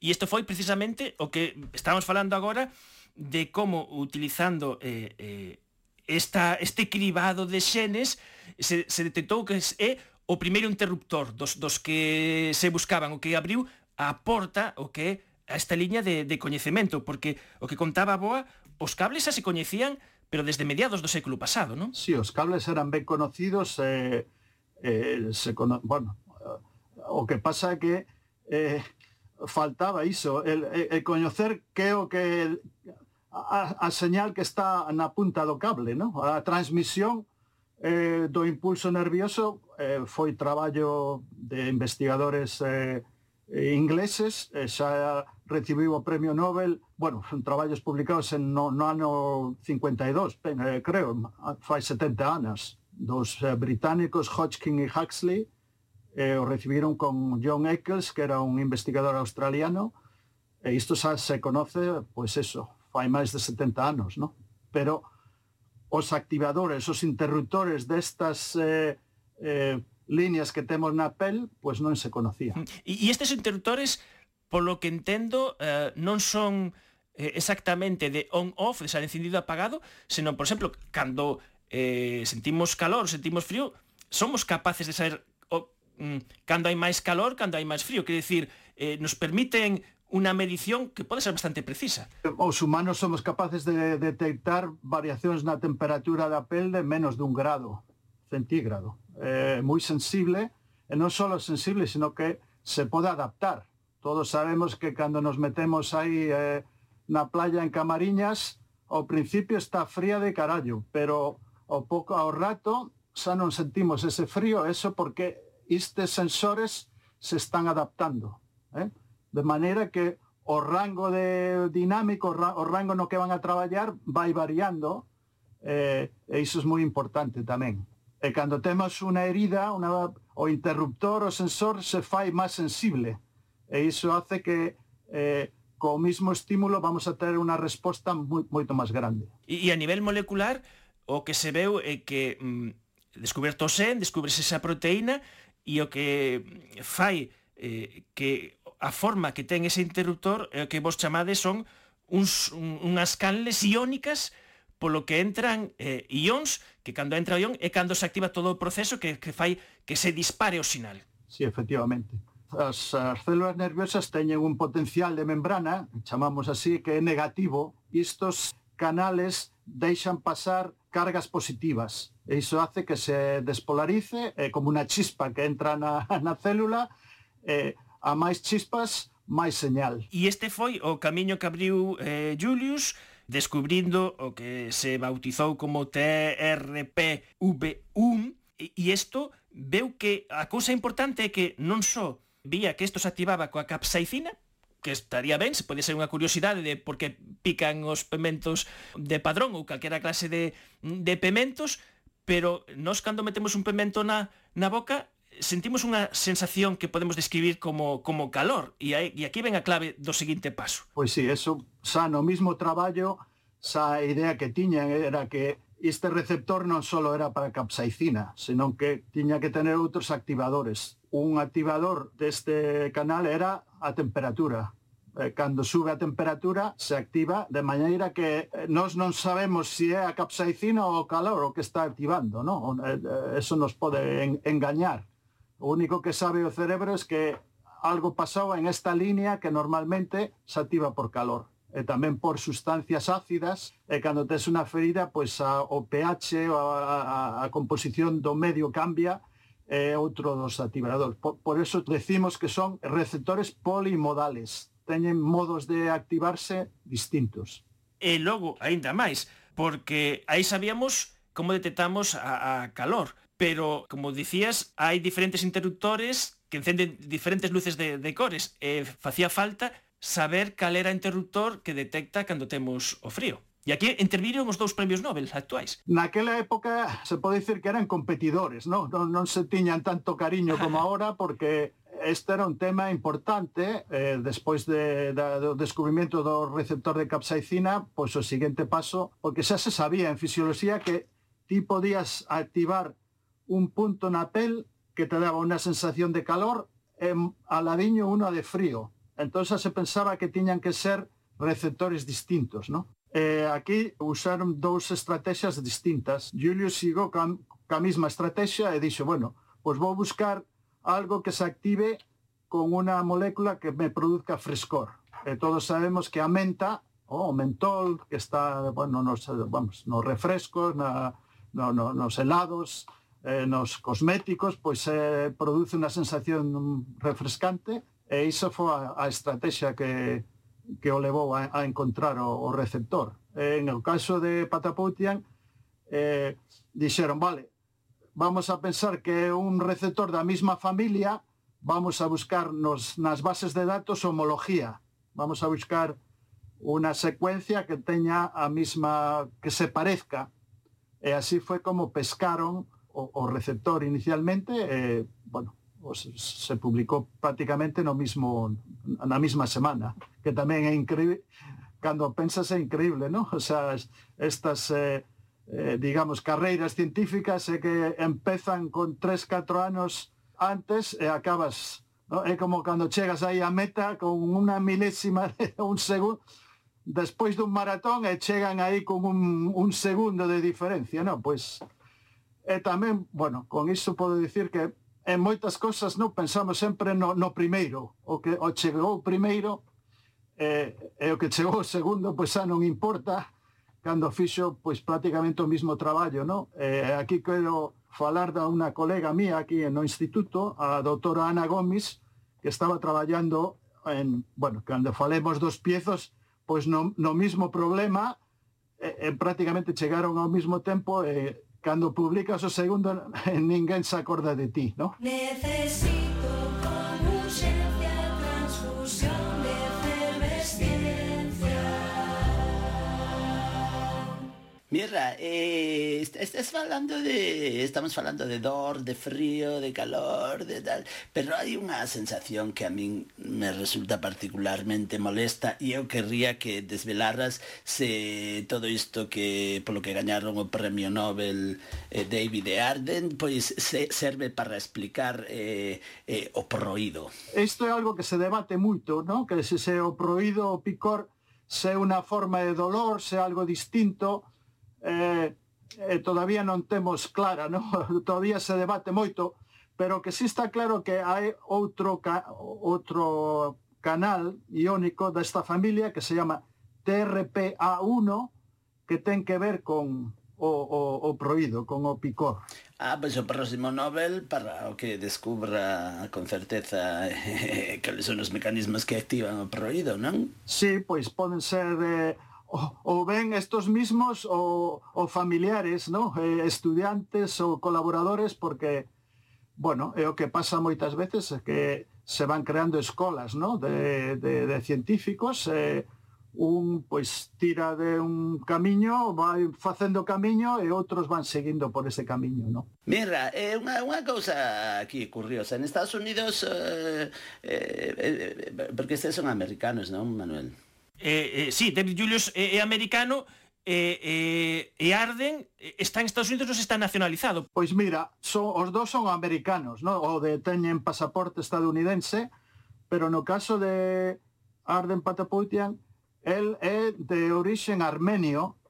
Speaker 5: E isto foi precisamente o que estamos falando agora de como utilizando eh, eh, esta, este cribado de xenes se, se detectou que é o primeiro interruptor dos, dos que se buscaban, o que abriu a porta o que a esta liña de, de coñecemento, porque o que contaba Boa, os cables xa se coñecían, pero desde mediados do século pasado, non?
Speaker 11: Si, sí, os cables eran ben conocidos, eh, eh, se cono... bueno, o que pasa é que eh, faltaba iso, el, el coñecer que o que a, a señal que está na punta do cable, ¿no? A transmisión eh, do impulso nervioso eh, foi traballo de investigadores eh, ingleses, eh, xa recibiu o premio Nobel, bueno, son traballos publicados en no, no ano 52, ben, eh, creo, fai 70 anos, dos eh, británicos Hodgkin e Huxley, eh, o recibiron con John Eccles, que era un investigador australiano, e isto xa se conoce, pois eso, fai máis de 70 anos, no? Pero os activadores, os interruptores destas eh, eh, líneas que temos na pel, pois non se conocía.
Speaker 5: Mm, e estes interruptores, polo que entendo, eh, non son eh, exactamente de on-off, de ser encendido apagado, senón, por exemplo, cando eh, sentimos calor, sentimos frío, somos capaces de saber mm, cando hai máis calor, cando hai máis frío, quer dicir, eh, nos permiten unha medición que pode ser bastante precisa.
Speaker 11: Os humanos somos capaces de detectar variacións na temperatura da pel de menos dun grado centígrado. É eh, moi sensible, e non só sensible, sino que se pode adaptar. Todos sabemos que cando nos metemos aí eh, na playa en Camariñas, ao principio está fría de carallo, pero ao pouco ao rato xa non sentimos ese frío, eso porque estes sensores se están adaptando. Eh? De maneira que o rango de dinámico, o rango no que van a traballar vai variando eh, e iso é moi importante tamén. E cando temos unha herida, una, o interruptor, o sensor se fai máis sensible e iso hace que eh, co mismo estímulo vamos a ter unha resposta moi, moito máis grande.
Speaker 5: E, e a nivel molecular, o que se veu é que mm, descubierto sen, descubres esa proteína, e o que mm, fai eh, que a forma que ten ese interruptor é o que vos chamades son uns, un, unhas canles iónicas polo que entran eh, ións, que cando entra o ión é cando se activa todo o proceso que, que fai que se dispare o sinal.
Speaker 11: Sí, efectivamente. As, as células nerviosas teñen un potencial de membrana, chamamos así, que é negativo, e estos canales deixan pasar cargas positivas e iso hace que se despolarice eh, como unha chispa que entra na, na célula eh, a máis chispas máis señal.
Speaker 5: E este foi o camiño que abriu eh, Julius descubrindo o que se bautizou como TRPV1 e isto veu que a cousa importante é que non só vía que isto se activaba coa capsaicina, que estaría ben, se pode ser unha curiosidade de por que pican os pementos de padrón ou calquera clase de, de pementos, pero nós cando metemos un pemento na, na boca sentimos unha sensación que podemos describir como, como calor e, aí, e aquí ven a clave do seguinte paso.
Speaker 11: Pois sí, eso xa no mismo traballo xa a idea que tiñan era que este receptor non só era para capsaicina, senón que tiña que tener outros activadores. Un activador deste canal era a temperatura, eh, cando sube a temperatura se activa de maneira que eh, nós non sabemos se si é a capsaicina ou o calor o que está activando, non? Eh, eh, eso nos pode engañar. O único que sabe o cerebro é que algo pasou en esta línea que normalmente se activa por calor e tamén por sustancias ácidas, e cando tes unha ferida, pois a, o pH, a, a, a composición do medio cambia, é outro dos activadores. Por, por eso decimos que son receptores polimodales, teñen modos de activarse distintos.
Speaker 5: E logo, aínda máis, porque aí sabíamos como detectamos a, a calor, pero, como dicías, hai diferentes interruptores que encenden diferentes luces de, de cores, e facía falta saber cal era o interruptor que detecta cando temos o frío. E aquí interviron os dous premios Nobel actuais.
Speaker 11: Naquela época se pode dicir que eran competidores, non? Non, non se tiñan tanto cariño como agora porque Este era un tema importante eh, despois de, da, do descubrimento do receptor de capsaicina, pois o seguinte paso, porque xa se sabía en fisioloxía que ti podías activar un punto na pel que te daba unha sensación de calor e aladiño unha de frío. Entón xa se pensaba que tiñan que ser receptores distintos, no? Eh, aquí usaron dous estrategias distintas. Julius sigou ca, ca mesma estrategia e dixo, bueno, pois vou buscar algo que se active con una molécula que me produzca frescor. Eh, todos sabemos que a menta o oh, mentol, que está bueno, nos, vamos, nos refrescos, na, no, no, nos helados, eh, nos cosméticos, pois eh, produce unha sensación refrescante e iso foi a, a estrategia que, que o levou a, a encontrar o, o receptor. Eh, en o caso de Patapoutian, eh, dixeron, vale, vamos a pensar que é un receptor da mesma familia, vamos a buscar nos, nas bases de datos homología. Vamos a buscar unha secuencia que teña a mesma que se parezca. E así foi como pescaron o, o receptor inicialmente, e, bueno, os, se publicou prácticamente no mismo na mesma semana, que tamén é increíble cando pensas é increíble, non? O sea, estas eh, eh, digamos, carreiras científicas é que empezan con 3-4 anos antes e acabas, no? é como cando chegas aí a meta con unha milésima de un segundo, despois dun maratón e chegan aí con un, un segundo de diferencia, non? Pois, e tamén, bueno, con iso podo dicir que en moitas cosas non pensamos sempre no, no primeiro, o que o chegou primeiro, e, e o que chegou segundo, pois xa non importa, cando fixo pois prácticamente o mismo traballo, no? Eh, aquí quero falar da unha colega mía aquí no instituto, a doutora Ana Gómez, que estaba traballando en, bueno, cando falemos dos piezos, pois no, no mismo problema, eh, eh, prácticamente chegaron ao mismo tempo, eh, cando publicas o segundo, eh, ninguén se acorda de ti, no? Necesito
Speaker 10: Mirra, eh, estás falando de... Estamos falando de dor, de frío, de calor, de tal... Pero hai unha sensación que a min me resulta particularmente molesta e eu querría que desvelaras se todo isto que polo que gañaron o premio Nobel eh, David de Arden pois se serve para explicar eh, eh, o proído.
Speaker 11: Isto é algo que se debate moito, ¿no? Que se, se o proído o picor se é unha forma de dolor, se é algo distinto, eh, eh, todavía non temos clara, non? todavía se debate moito, pero que sí está claro que hai outro ca, outro canal iónico desta familia que se chama TRPA1 que ten que ver con o, o, o proído, con o picor.
Speaker 10: Ah, pois o próximo Nobel para o que descubra con certeza eh, eh, cales son os mecanismos que activan o proído, non?
Speaker 11: Sí, pois poden ser eh, o, ben estos mismos o, o familiares, ¿no? Eh, estudiantes ou colaboradores porque bueno, é o que pasa moitas veces é que se van creando escolas, ¿no? de, de, de científicos, eh, un pois tira de un camiño, vai facendo camiño e outros van seguindo por ese camiño, no?
Speaker 10: Mira, é eh, unha, unha cousa aquí curiosa. En Estados Unidos, eh, eh, eh, eh porque estes son americanos, non, Manuel?
Speaker 5: eh, eh, sí, David Julius é, eh, é americano, e, eh, e Arden está en Estados Unidos, non está nacionalizado.
Speaker 11: Pois mira, son, os dous son americanos, ¿no? O de teñen pasaporte estadounidense, pero no caso de Arden Pataputian, el é de orixen armenio,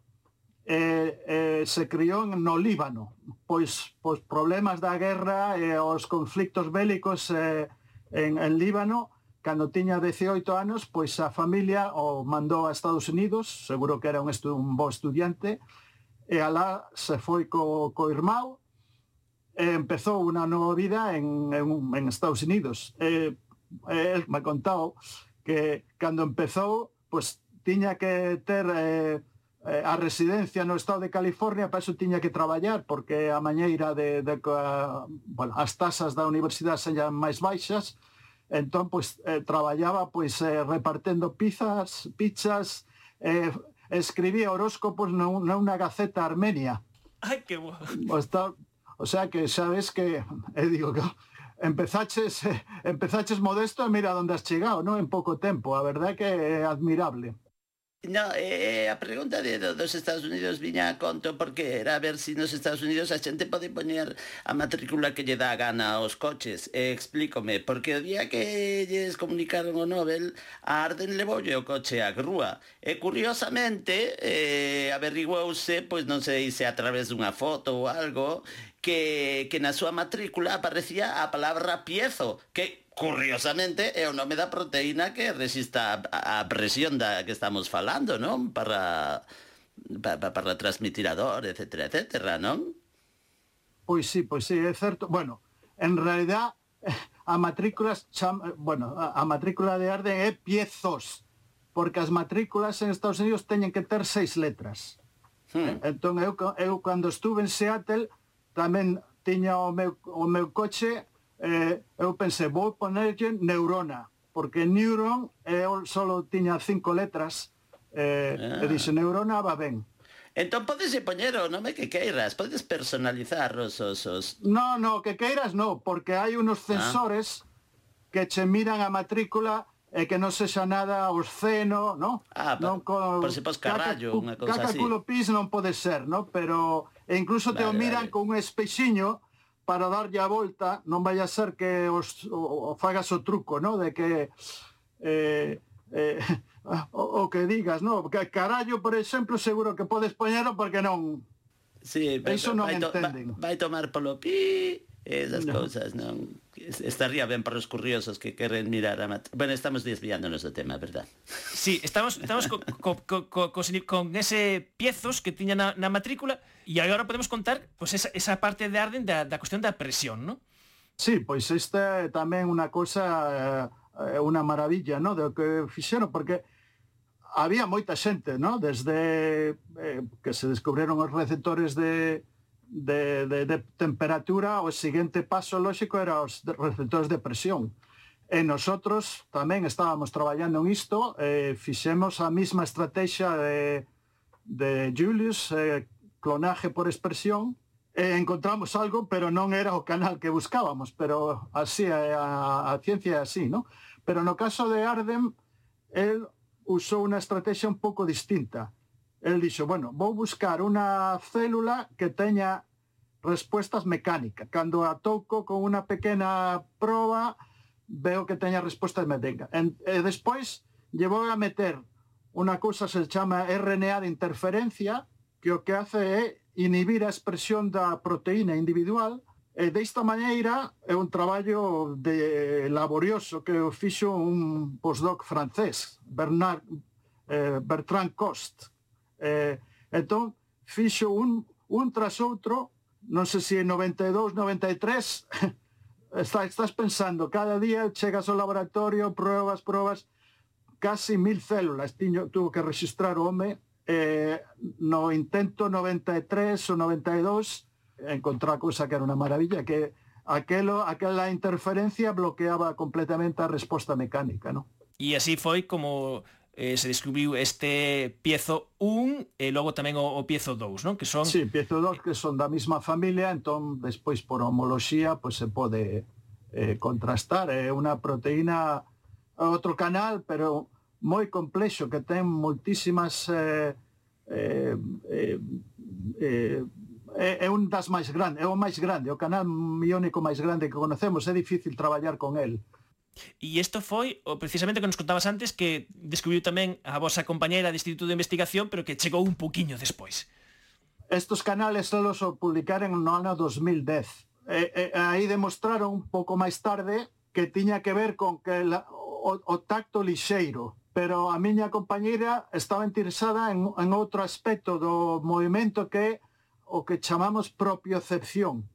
Speaker 11: e, eh, se criou no Líbano. Pois, pois problemas da guerra e os conflictos bélicos eh, en, en Líbano, Cando tiña 18 anos, pois a familia o mandou a Estados Unidos, seguro que era un, estu un bo estudiante, e alá se foi co, co irmão, e empezou unha nova vida en, en, en Estados Unidos. E, e el me contou que cando empezou, pois tiña que ter eh, a residencia no estado de California, para iso tiña que traballar, porque a mañeira de, de, de bueno, as tasas da universidade sean máis baixas, Entón, pois, eh, traballaba pois, eh, repartendo pizzas, pizzas, eh, escribía horóscopos nunha gaceta armenia.
Speaker 5: Ai, que bo.
Speaker 11: O, está, o sea que sabes que, eh, digo, que empezaches, eh, empezaches modesto e mira onde has chegado, ¿no? En pouco tempo, a verdade que é admirable.
Speaker 10: No, eh, a pregunta de, dos Estados Unidos viña a conto porque era a ver se si nos Estados Unidos a xente pode poñer a matrícula que lle dá a gana aos coches. Eh, explícome, porque o día que lles comunicaron o Nobel, a Arden levoulle o coche á grúa. E curiosamente, eh, averiguouse, pois non sei se a través dunha foto ou algo, que, que na súa matrícula aparecía a palabra piezo, que curiosamente é o nome da proteína que resista a, a presión da que estamos falando, non? Para para, para transmitir a dor, etc, etc, non?
Speaker 11: Pois sí, pois sí, é certo. Bueno, en realidad a matrícula cham... bueno, a matrícula de Arden é piezos, porque as matrículas en Estados Unidos teñen que ter seis letras. Hmm. Entón eu, eu cando estuve en Seattle tamén tiña o meu, o meu coche eh, eu pensei, vou ponerlle neurona, porque neuron eu solo tiña cinco letras, eh, ah. e dixe, neurona va ben.
Speaker 10: Entón podes poñer o nome que queiras, podes personalizar os... osos.
Speaker 11: No, no, que queiras no, porque hai unos
Speaker 10: ah.
Speaker 11: censores ah. que che miran a matrícula e que non sexa nada obsceno, no?
Speaker 10: Ah,
Speaker 11: non co,
Speaker 10: por se pos carallo, unha cousa así.
Speaker 11: Caca culo pis non pode ser, no? Pero e incluso vale, te o miran
Speaker 10: vale.
Speaker 11: con un espexiño para darlle a volta, non vai a ser que os, o, o fagas o truco, no? de que eh, eh, o, o que digas, no? que carallo, por exemplo, seguro que podes poñero porque non...
Speaker 10: Sí, vai,
Speaker 11: Eso non
Speaker 10: vai,
Speaker 11: entenden.
Speaker 10: Vai, vai tomar polo pi, esas
Speaker 11: no.
Speaker 10: cousas, non? Estaría ben para os curiosos que queren mirar a mat... Bueno, estamos desviándonos do tema, verdad?
Speaker 5: Sí, estamos, estamos co, co, co, co, co, con ese piezos que tiña na, na matrícula E agora podemos contar pois, esa, esa parte de Arden da, da cuestión da presión, non?
Speaker 11: Sí, pois esta é tamén unha cosa, eh, é unha maravilla, non? Do que fixeron, porque había moita xente, non? Desde eh, que se descubriron os receptores de, de, de, de temperatura, o seguinte paso lóxico era os receptores de presión. E nosotros tamén estábamos traballando en isto, eh, fixemos a mesma estrategia de, de Julius, eh, clonaje por expresión, e encontramos algo, pero non era o canal que buscábamos, pero así a, a ciencia é así, ¿no? Pero no caso de Arden, el usou unha estrategia un pouco distinta. El dixo, bueno, vou buscar unha célula que teña respuestas mecánicas. Cando a toco con unha pequena proba, veo que teña respuestas mecánicas. E, e despois, llevou a meter unha cousa se chama RNA de interferencia, que o que hace é inhibir a expresión da proteína individual e desta maneira é un traballo de laborioso que o fixo un postdoc francés, Bernard, eh, Bertrand Cost. Eh, entón, fixo un, un tras outro, non sei se en 92, 93, está, estás pensando, cada día chegas ao laboratorio, probas, probas, casi mil células tiño, tuvo que registrar o home eh, no intento 93 ou 92 encontrar cousa que era unha maravilla, que aquelo, aquela interferencia bloqueaba completamente a resposta mecánica, ¿no?
Speaker 5: E así foi como eh, se descubriu este piezo 1 e logo tamén o, o piezo 2, non? Que son
Speaker 11: Sí, piezo 2 que son da mesma familia, entón despois por homoloxía pois pues, se pode eh, contrastar, é eh, unha proteína outro canal, pero moi complexo que ten moitísimas eh, eh, eh, eh, é, é un das máis grandes é o máis grande, o canal iónico máis grande que conocemos, é difícil traballar con el.
Speaker 5: E isto foi o precisamente que nos contabas antes que descubriu tamén a vosa compañeira de Instituto de Investigación, pero que chegou un poquiño despois.
Speaker 11: Estos canales los publicaron no ano 2010. E, e, aí demostraron un pouco máis tarde que tiña que ver con que la, o, o tacto lixeiro pero a miña compañeira estaba interesada en, en outro aspecto do movimento que é o que chamamos propiocepción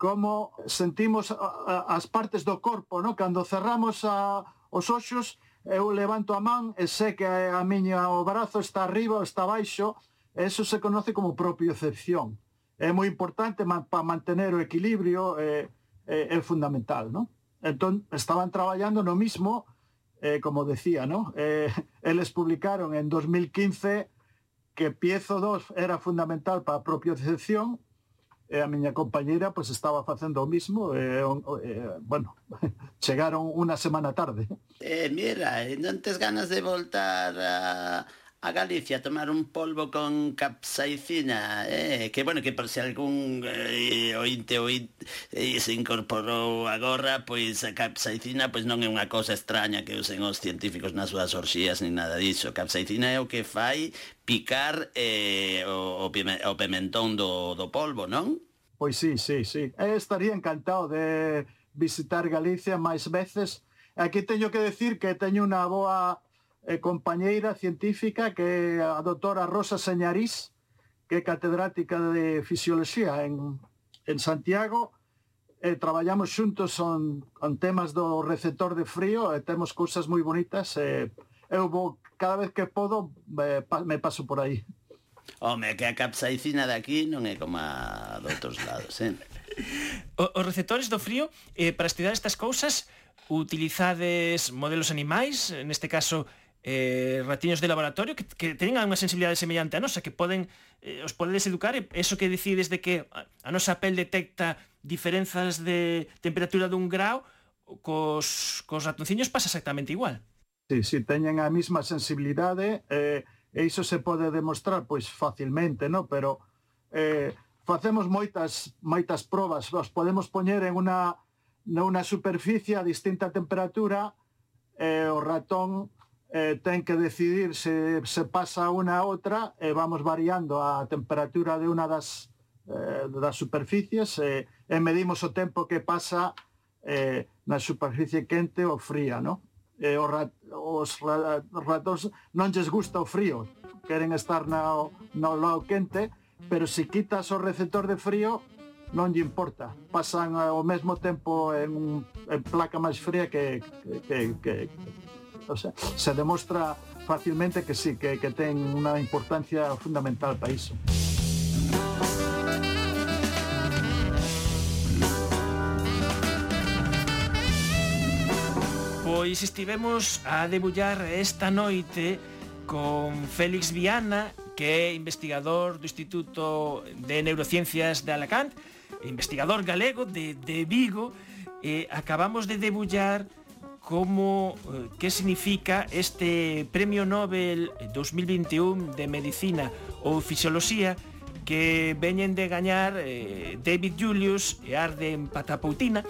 Speaker 11: como sentimos as partes do corpo, no? Cando cerramos a, os oxos, eu levanto a man e sé que a miña o brazo está arriba ou está baixo, eso se conoce como propiocepción. É moi importante man, para mantener o equilibrio, é, é, é fundamental, non? Entón, estaban traballando no mismo, eh, como decía, ¿no? Eh, eles publicaron en 2015 que Piezo 2 era fundamental para a propia decepción, e a miña compañeira pois pues, estaba facendo o mismo, e, e bueno, chegaron unha semana tarde.
Speaker 10: Eh, mira, non tes ganas de voltar a, a Galicia tomar un polvo con capsaicina eh, que bueno, que por se algún eh, ointe ointe eh, se incorporou agora pois a capsaicina pois non é unha cosa extraña que usen os científicos nas súas orxías ni nada disso capsaicina é o que fai picar eh, o, o pimentón do, do polvo, non?
Speaker 11: Pois sí, sí, sí. Eu estaría encantado de visitar Galicia máis veces. Aquí teño que decir que teño unha boa eh, compañeira científica que é a doutora Rosa Señarís, que é catedrática de fisioloxía en, en Santiago, e traballamos xuntos on, on temas do receptor de frío, e temos cousas moi bonitas, e eu vou, cada vez que podo, me, me paso por aí.
Speaker 10: Home, que a capsaicina daqui non é como a doutros lados, eh?
Speaker 5: Os receptores do frío, eh, para estudar estas cousas, utilizades modelos animais, neste caso eh, ratiños de laboratorio que, que teñen unha sensibilidade semellante a nosa, que poden eh, os podedes educar e eso que decides de que a nosa pel detecta diferenzas de temperatura dun grau cos, cos ratonciños pasa exactamente igual.
Speaker 11: Sí, sí, teñen a mesma sensibilidade eh, e iso se pode demostrar pois facilmente, no? pero eh, facemos moitas moitas probas, os podemos poñer en unha nunha superficie a distinta temperatura e eh, o ratón eh, ten que decidir se, se pasa unha a outra e eh, vamos variando a temperatura de unha das, eh, das superficies eh, e medimos o tempo que pasa eh, na superficie quente ou fría, no? E os, rat, os ratos non lles gusta o frío, queren estar na, no lado quente, pero se quitas o receptor de frío non lle importa. Pasan ao mesmo tempo en, en placa máis fría que, que, que, que o sea, se demostra facilmente que sí, que, que ten unha importancia fundamental para iso.
Speaker 5: Pois estivemos a debullar esta noite con Félix Viana, que é investigador do Instituto de Neurociencias de Alacant, investigador galego de, de Vigo, e acabamos de debullar como eh, que significa este Premio Nobel 2021 de Medicina ou Fisioloxía que veñen de gañar eh, David Julius e Arden Patapoutina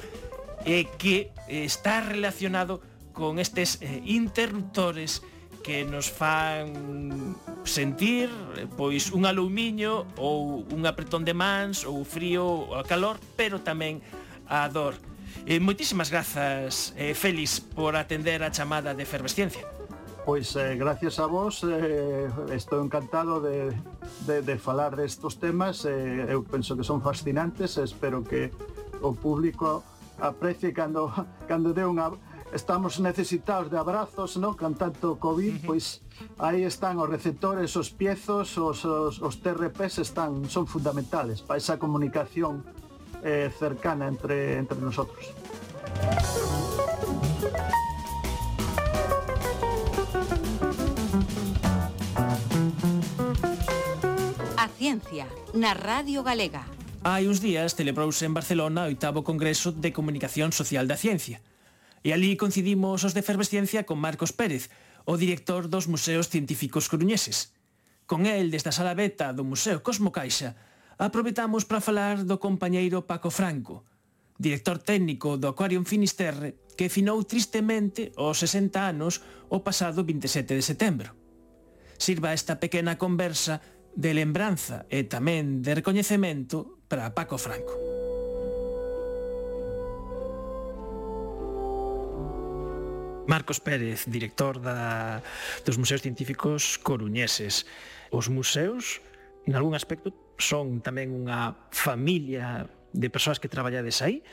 Speaker 5: e que eh, está relacionado con estes eh, interruptores que nos fan sentir eh, pois un alumiño ou un apretón de mans ou frío ou a calor, pero tamén a dor. Eh, moitísimas grazas, eh, Félix, por atender a chamada de efervesciencia.
Speaker 11: Pois eh, gracias a vos, eh, estou encantado de, de, de falar destos temas, eh, eu penso que son fascinantes, espero que o público aprecie cando, cando dé unha, estamos necesitados de abrazos, ¿no? Con tanto COVID, pois aí están os receptores, os piezos, os, os, os TRPs están, son fundamentales para esa comunicación eh, cercana entre, entre nosotros.
Speaker 13: A ciencia na Radio Galega.
Speaker 5: Hai uns días celebrouse en Barcelona o oitavo Congreso de Comunicación Social da Ciencia. E ali coincidimos os de Efervesciencia con Marcos Pérez, o director dos Museos Científicos Coruñeses. Con el, desde a sala beta do Museo Cosmo Caixa, aproveitamos para falar do compañeiro Paco Franco, director técnico do Aquarium Finisterre, que finou tristemente aos 60 anos o pasado 27 de setembro. Sirva esta pequena conversa de lembranza e tamén de recoñecemento para Paco Franco. Marcos Pérez, director da, dos Museos Científicos Coruñeses. Os museos, en algún aspecto, son tamén unha familia de persoas que traballades aí.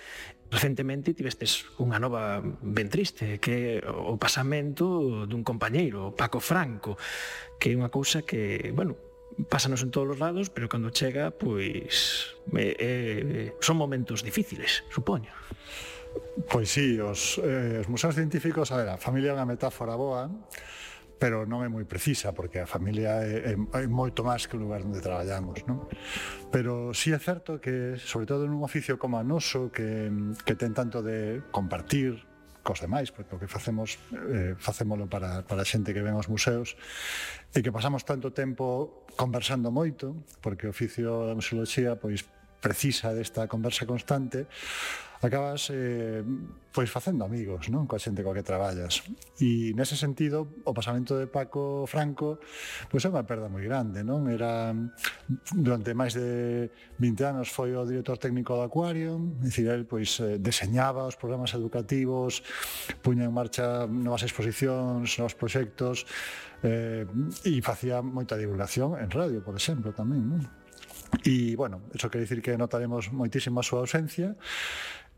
Speaker 5: Recentemente tivestes unha nova ben triste, que é o pasamento dun compañeiro, Paco Franco, que é unha cousa que, bueno, pásanos en todos os lados, pero cando chega, pois, eh, eh, son momentos difíciles, supoño.
Speaker 14: Pois sí, os, eh, os museos científicos, a ver, a familia é unha metáfora boa, pero non é moi precisa porque a familia é, é, é moito máis que o lugar onde traballamos non? pero si sí é certo que sobre todo nun oficio como a noso que, que ten tanto de compartir cos demais, porque o que facemos eh, facémolo para, para a xente que ven aos museos e que pasamos tanto tempo conversando moito, porque o oficio da museoloxía pois precisa desta conversa constante, acabas eh, pois facendo amigos non coa xente coa que traballas e nese sentido o pasamento de Paco Franco pois é unha perda moi grande non era durante máis de 20 anos foi o director técnico do Aquarium é dicir, el pois eh, deseñaba os programas educativos puña en marcha novas exposicións novos proxectos eh, e facía moita divulgación en radio por exemplo tamén non? E, bueno, eso quer dicir que notaremos moitísimo a súa ausencia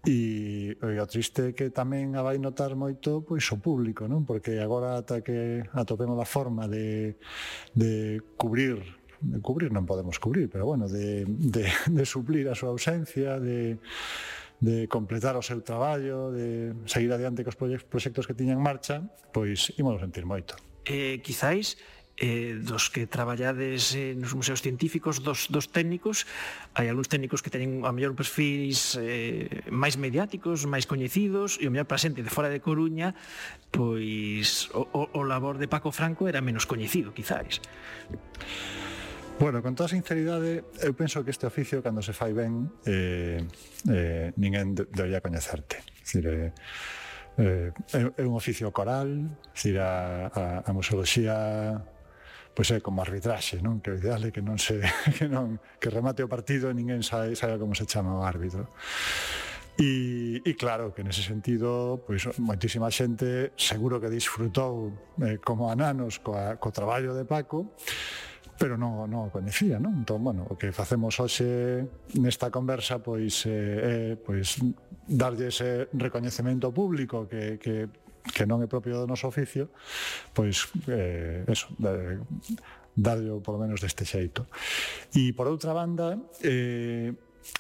Speaker 14: e, e o triste é que tamén a vai notar moito pois o público, non? Porque agora ata que atopemos a forma de, de cubrir de cubrir non podemos cubrir, pero bueno, de, de, de suplir a súa ausencia, de, de completar o seu traballo, de seguir adiante cos proxectos que tiñan en marcha, pois ímolo sentir moito.
Speaker 15: Eh, quizáis eh, dos que traballades eh, nos museos científicos, dos, dos técnicos, hai algúns técnicos que teñen a mellor perfis eh, máis mediáticos, máis coñecidos, e o mellor para xente de fora de Coruña, pois o, o, o labor de Paco Franco era menos coñecido, quizáis.
Speaker 14: Bueno, con toda sinceridade, eu penso que este oficio, cando se fai ben, eh, eh, ninguén debería coñecerte. Dicir, eh, eh, é un oficio coral, dicir, a, a, a museoloxía pois é como arbitraxe, non? Que o ideal é que non se que non que remate o partido e ninguén sabe, sabe como se chama o árbitro. E, e claro, que nese sentido, pois moitísima xente seguro que disfrutou eh, como ananos coa, co traballo de Paco, pero non, non o coñecía, non? Entón, bueno, o que facemos hoxe nesta conversa pois eh, é eh, eh, pois darlle ese recoñecemento público que, que que non é propio do noso oficio, pois eh, eso, eh, darlle polo menos deste xeito. E por outra banda, eh,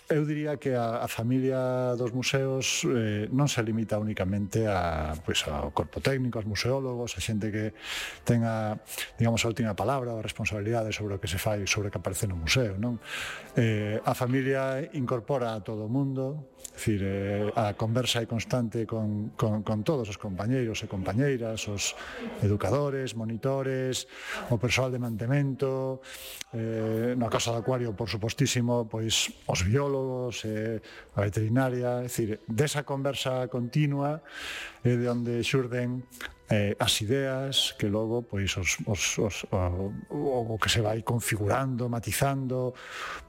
Speaker 14: Eu diría que a, a familia dos museos eh, non se limita únicamente a, pois, ao corpo técnico, aos museólogos, a xente que tenga, digamos, a última palabra ou a responsabilidade sobre o que se fai, sobre o que aparece no museo, non? Eh, a familia incorpora a todo o mundo, decir, eh, a conversa é constante con, con, con todos os compañeiros e compañeiras, os educadores, monitores, o persoal de mantemento, eh, no caso do acuario, por supostísimo, pois os biólogos, eh, a veterinaria, é dicir, desa conversa continua é eh, de onde xurden eh, as ideas que logo pois os, os, os, o, o que se vai configurando, matizando,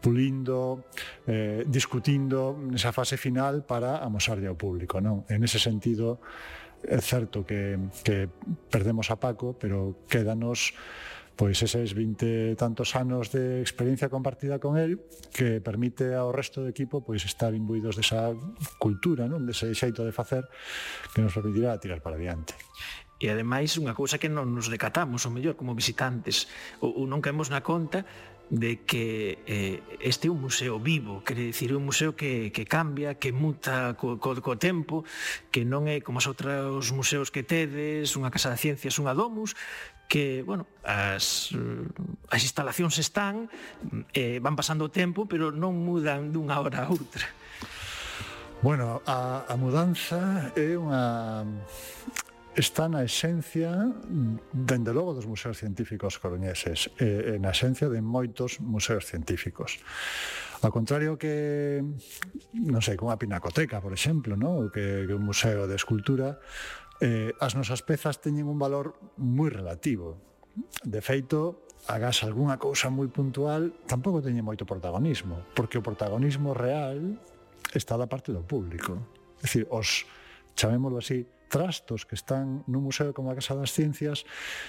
Speaker 14: pulindo, eh, discutindo nesa fase final para amosarlle ao público, non? En ese sentido é certo que, que perdemos a Paco, pero quédanos pois eses 20 tantos anos de experiencia compartida con el que permite ao resto do equipo pois estar imbuídos desa cultura, non? dese xeito de facer que nos permitirá tirar para diante.
Speaker 15: E ademais unha cousa que non nos decatamos, ou mellor, como visitantes, ou, ou non caemos na conta de que eh, este é un museo vivo, quere dicir, un museo que, que cambia, que muta co, co, co tempo, que non é como as outros museos que tedes, unha casa de ciencias, unha domus, que, bueno, as, as instalacións están, eh, van pasando o tempo, pero non mudan dunha hora a outra.
Speaker 14: Bueno, a, a mudanza é unha está na esencia, dende logo, dos museos científicos coruñeses, e, na esencia de moitos museos científicos. Ao contrario que, non sei, como a Pinacoteca, por exemplo, no? que, que un museo de escultura, eh, as nosas pezas teñen un valor moi relativo. De feito, hagas algunha cousa moi puntual, tampouco teñe moito protagonismo, porque o protagonismo real está da parte do público. É dicir, os, chamémoslo así, trastos que están nun museo como a Casa das Ciencias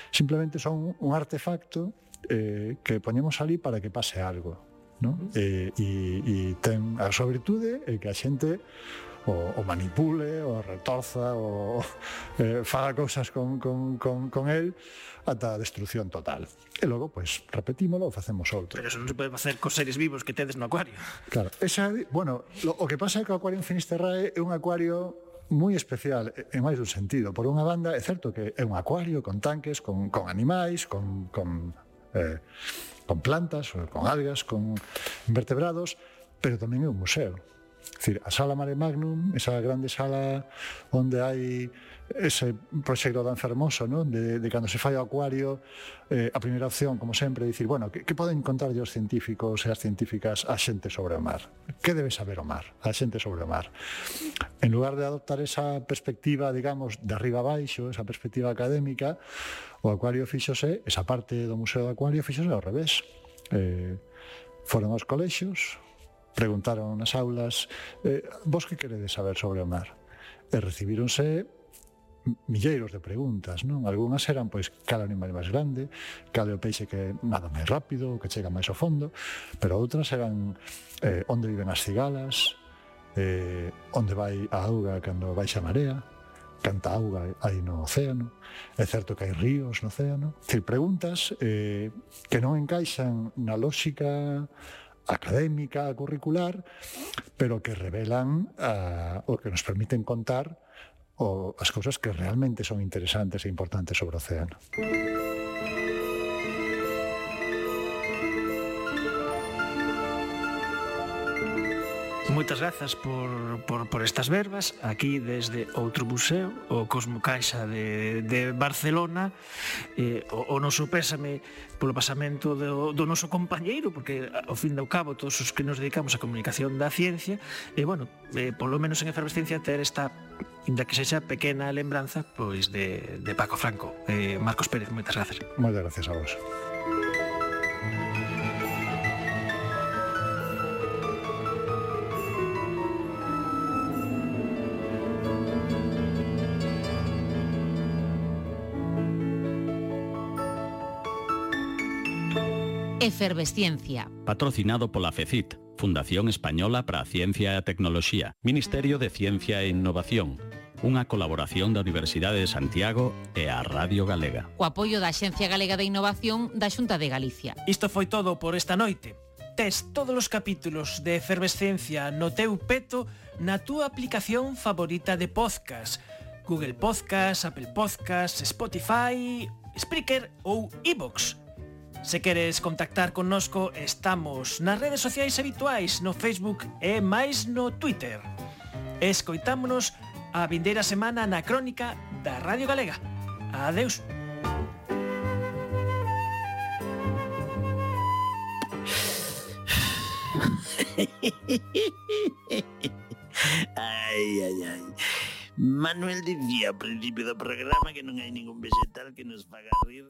Speaker 14: simplemente son un artefacto eh, que poñemos ali para que pase algo. ¿no? Eh, e, e ten a súa virtude e que a xente o, o manipule, o retorza, o eh, faga cousas con, con, con, con el ata a destrucción total. E logo, pois, pues, repetímolo ou facemos outro.
Speaker 15: Pero eso non se pode facer cos seres vivos que tedes no acuario.
Speaker 14: Claro, esa, bueno, lo, o que pasa é que o acuario en Finisterrae é un acuario moi especial en máis dun sentido. Por unha banda, é certo que é un acuario con tanques, con, con animais, con, con, eh, con plantas, con algas, con invertebrados, pero tamén é un museo. É decir, a sala Mare Magnum, esa grande sala onde hai ese proxecto tan fermoso, ¿no? de, de cando se fai o acuario, eh, a primeira opción, como sempre, dicir, bueno, que, que poden contar os científicos e as científicas a xente sobre o mar? Que debe saber o mar? A xente sobre o mar. En lugar de adoptar esa perspectiva, digamos, de arriba a baixo, esa perspectiva académica, o acuario fixose, esa parte do Museo do Acuario fixose ao revés. Eh, foron aos colexios, preguntaron nas aulas, eh, vos que queredes saber sobre o mar? E recibíronse milleiros de preguntas, non? Algúnas eran pois cal animal máis grande, cal é o peixe que nada máis rápido, que chega máis ao fondo, pero outras eran eh, onde viven as cigalas, eh, onde vai a auga cando baixa a marea, canta auga hai no océano, é certo que hai ríos no océano, decir, preguntas eh, que non encaixan na lógica académica, curricular, pero que revelan a, o que nos permiten contar o as cousas que realmente son interesantes e importantes sobre o océano.
Speaker 16: Moitas grazas por, por, por estas verbas. Aquí desde outro museo O Cosmo Caixa de, de Barcelona. Eh, o, o noso pésame polo pasamento do, do noso compañeiro Porque ao fin do cabo todos os que nos dedicamos á comunicación da ciencia E eh, bueno, eh, polo menos en efervescencia ter esta Inda que sexa pequena lembranza pois de, de Paco Franco. Eh, Marcos Pérez, moitas grazas.
Speaker 14: Moitas grazas a vos.
Speaker 13: Efervesciencia.
Speaker 6: Patrocinado pola FECIT, Fundación Española para a Ciencia e a Tecnoloxía, Ministerio de Ciencia e Innovación, unha colaboración da Universidade de Santiago e a Radio Galega.
Speaker 13: O apoio da Xencia Galega de Innovación da Xunta de Galicia.
Speaker 5: Isto foi todo por esta noite. Tes todos os capítulos de Efervescencia no teu peto na túa aplicación favorita de podcast. Google Podcast, Apple Podcast, Spotify, Spreaker ou iVoox. E Se queres contactar connosco, estamos nas redes sociais habituais, no Facebook e máis no Twitter. Escoitámonos a vindeira semana na crónica da Radio Galega. Adeus.
Speaker 10: ai, ai, ai. Manuel dicía ao principio do programa que non hai ningún vegetal que nos faga rir.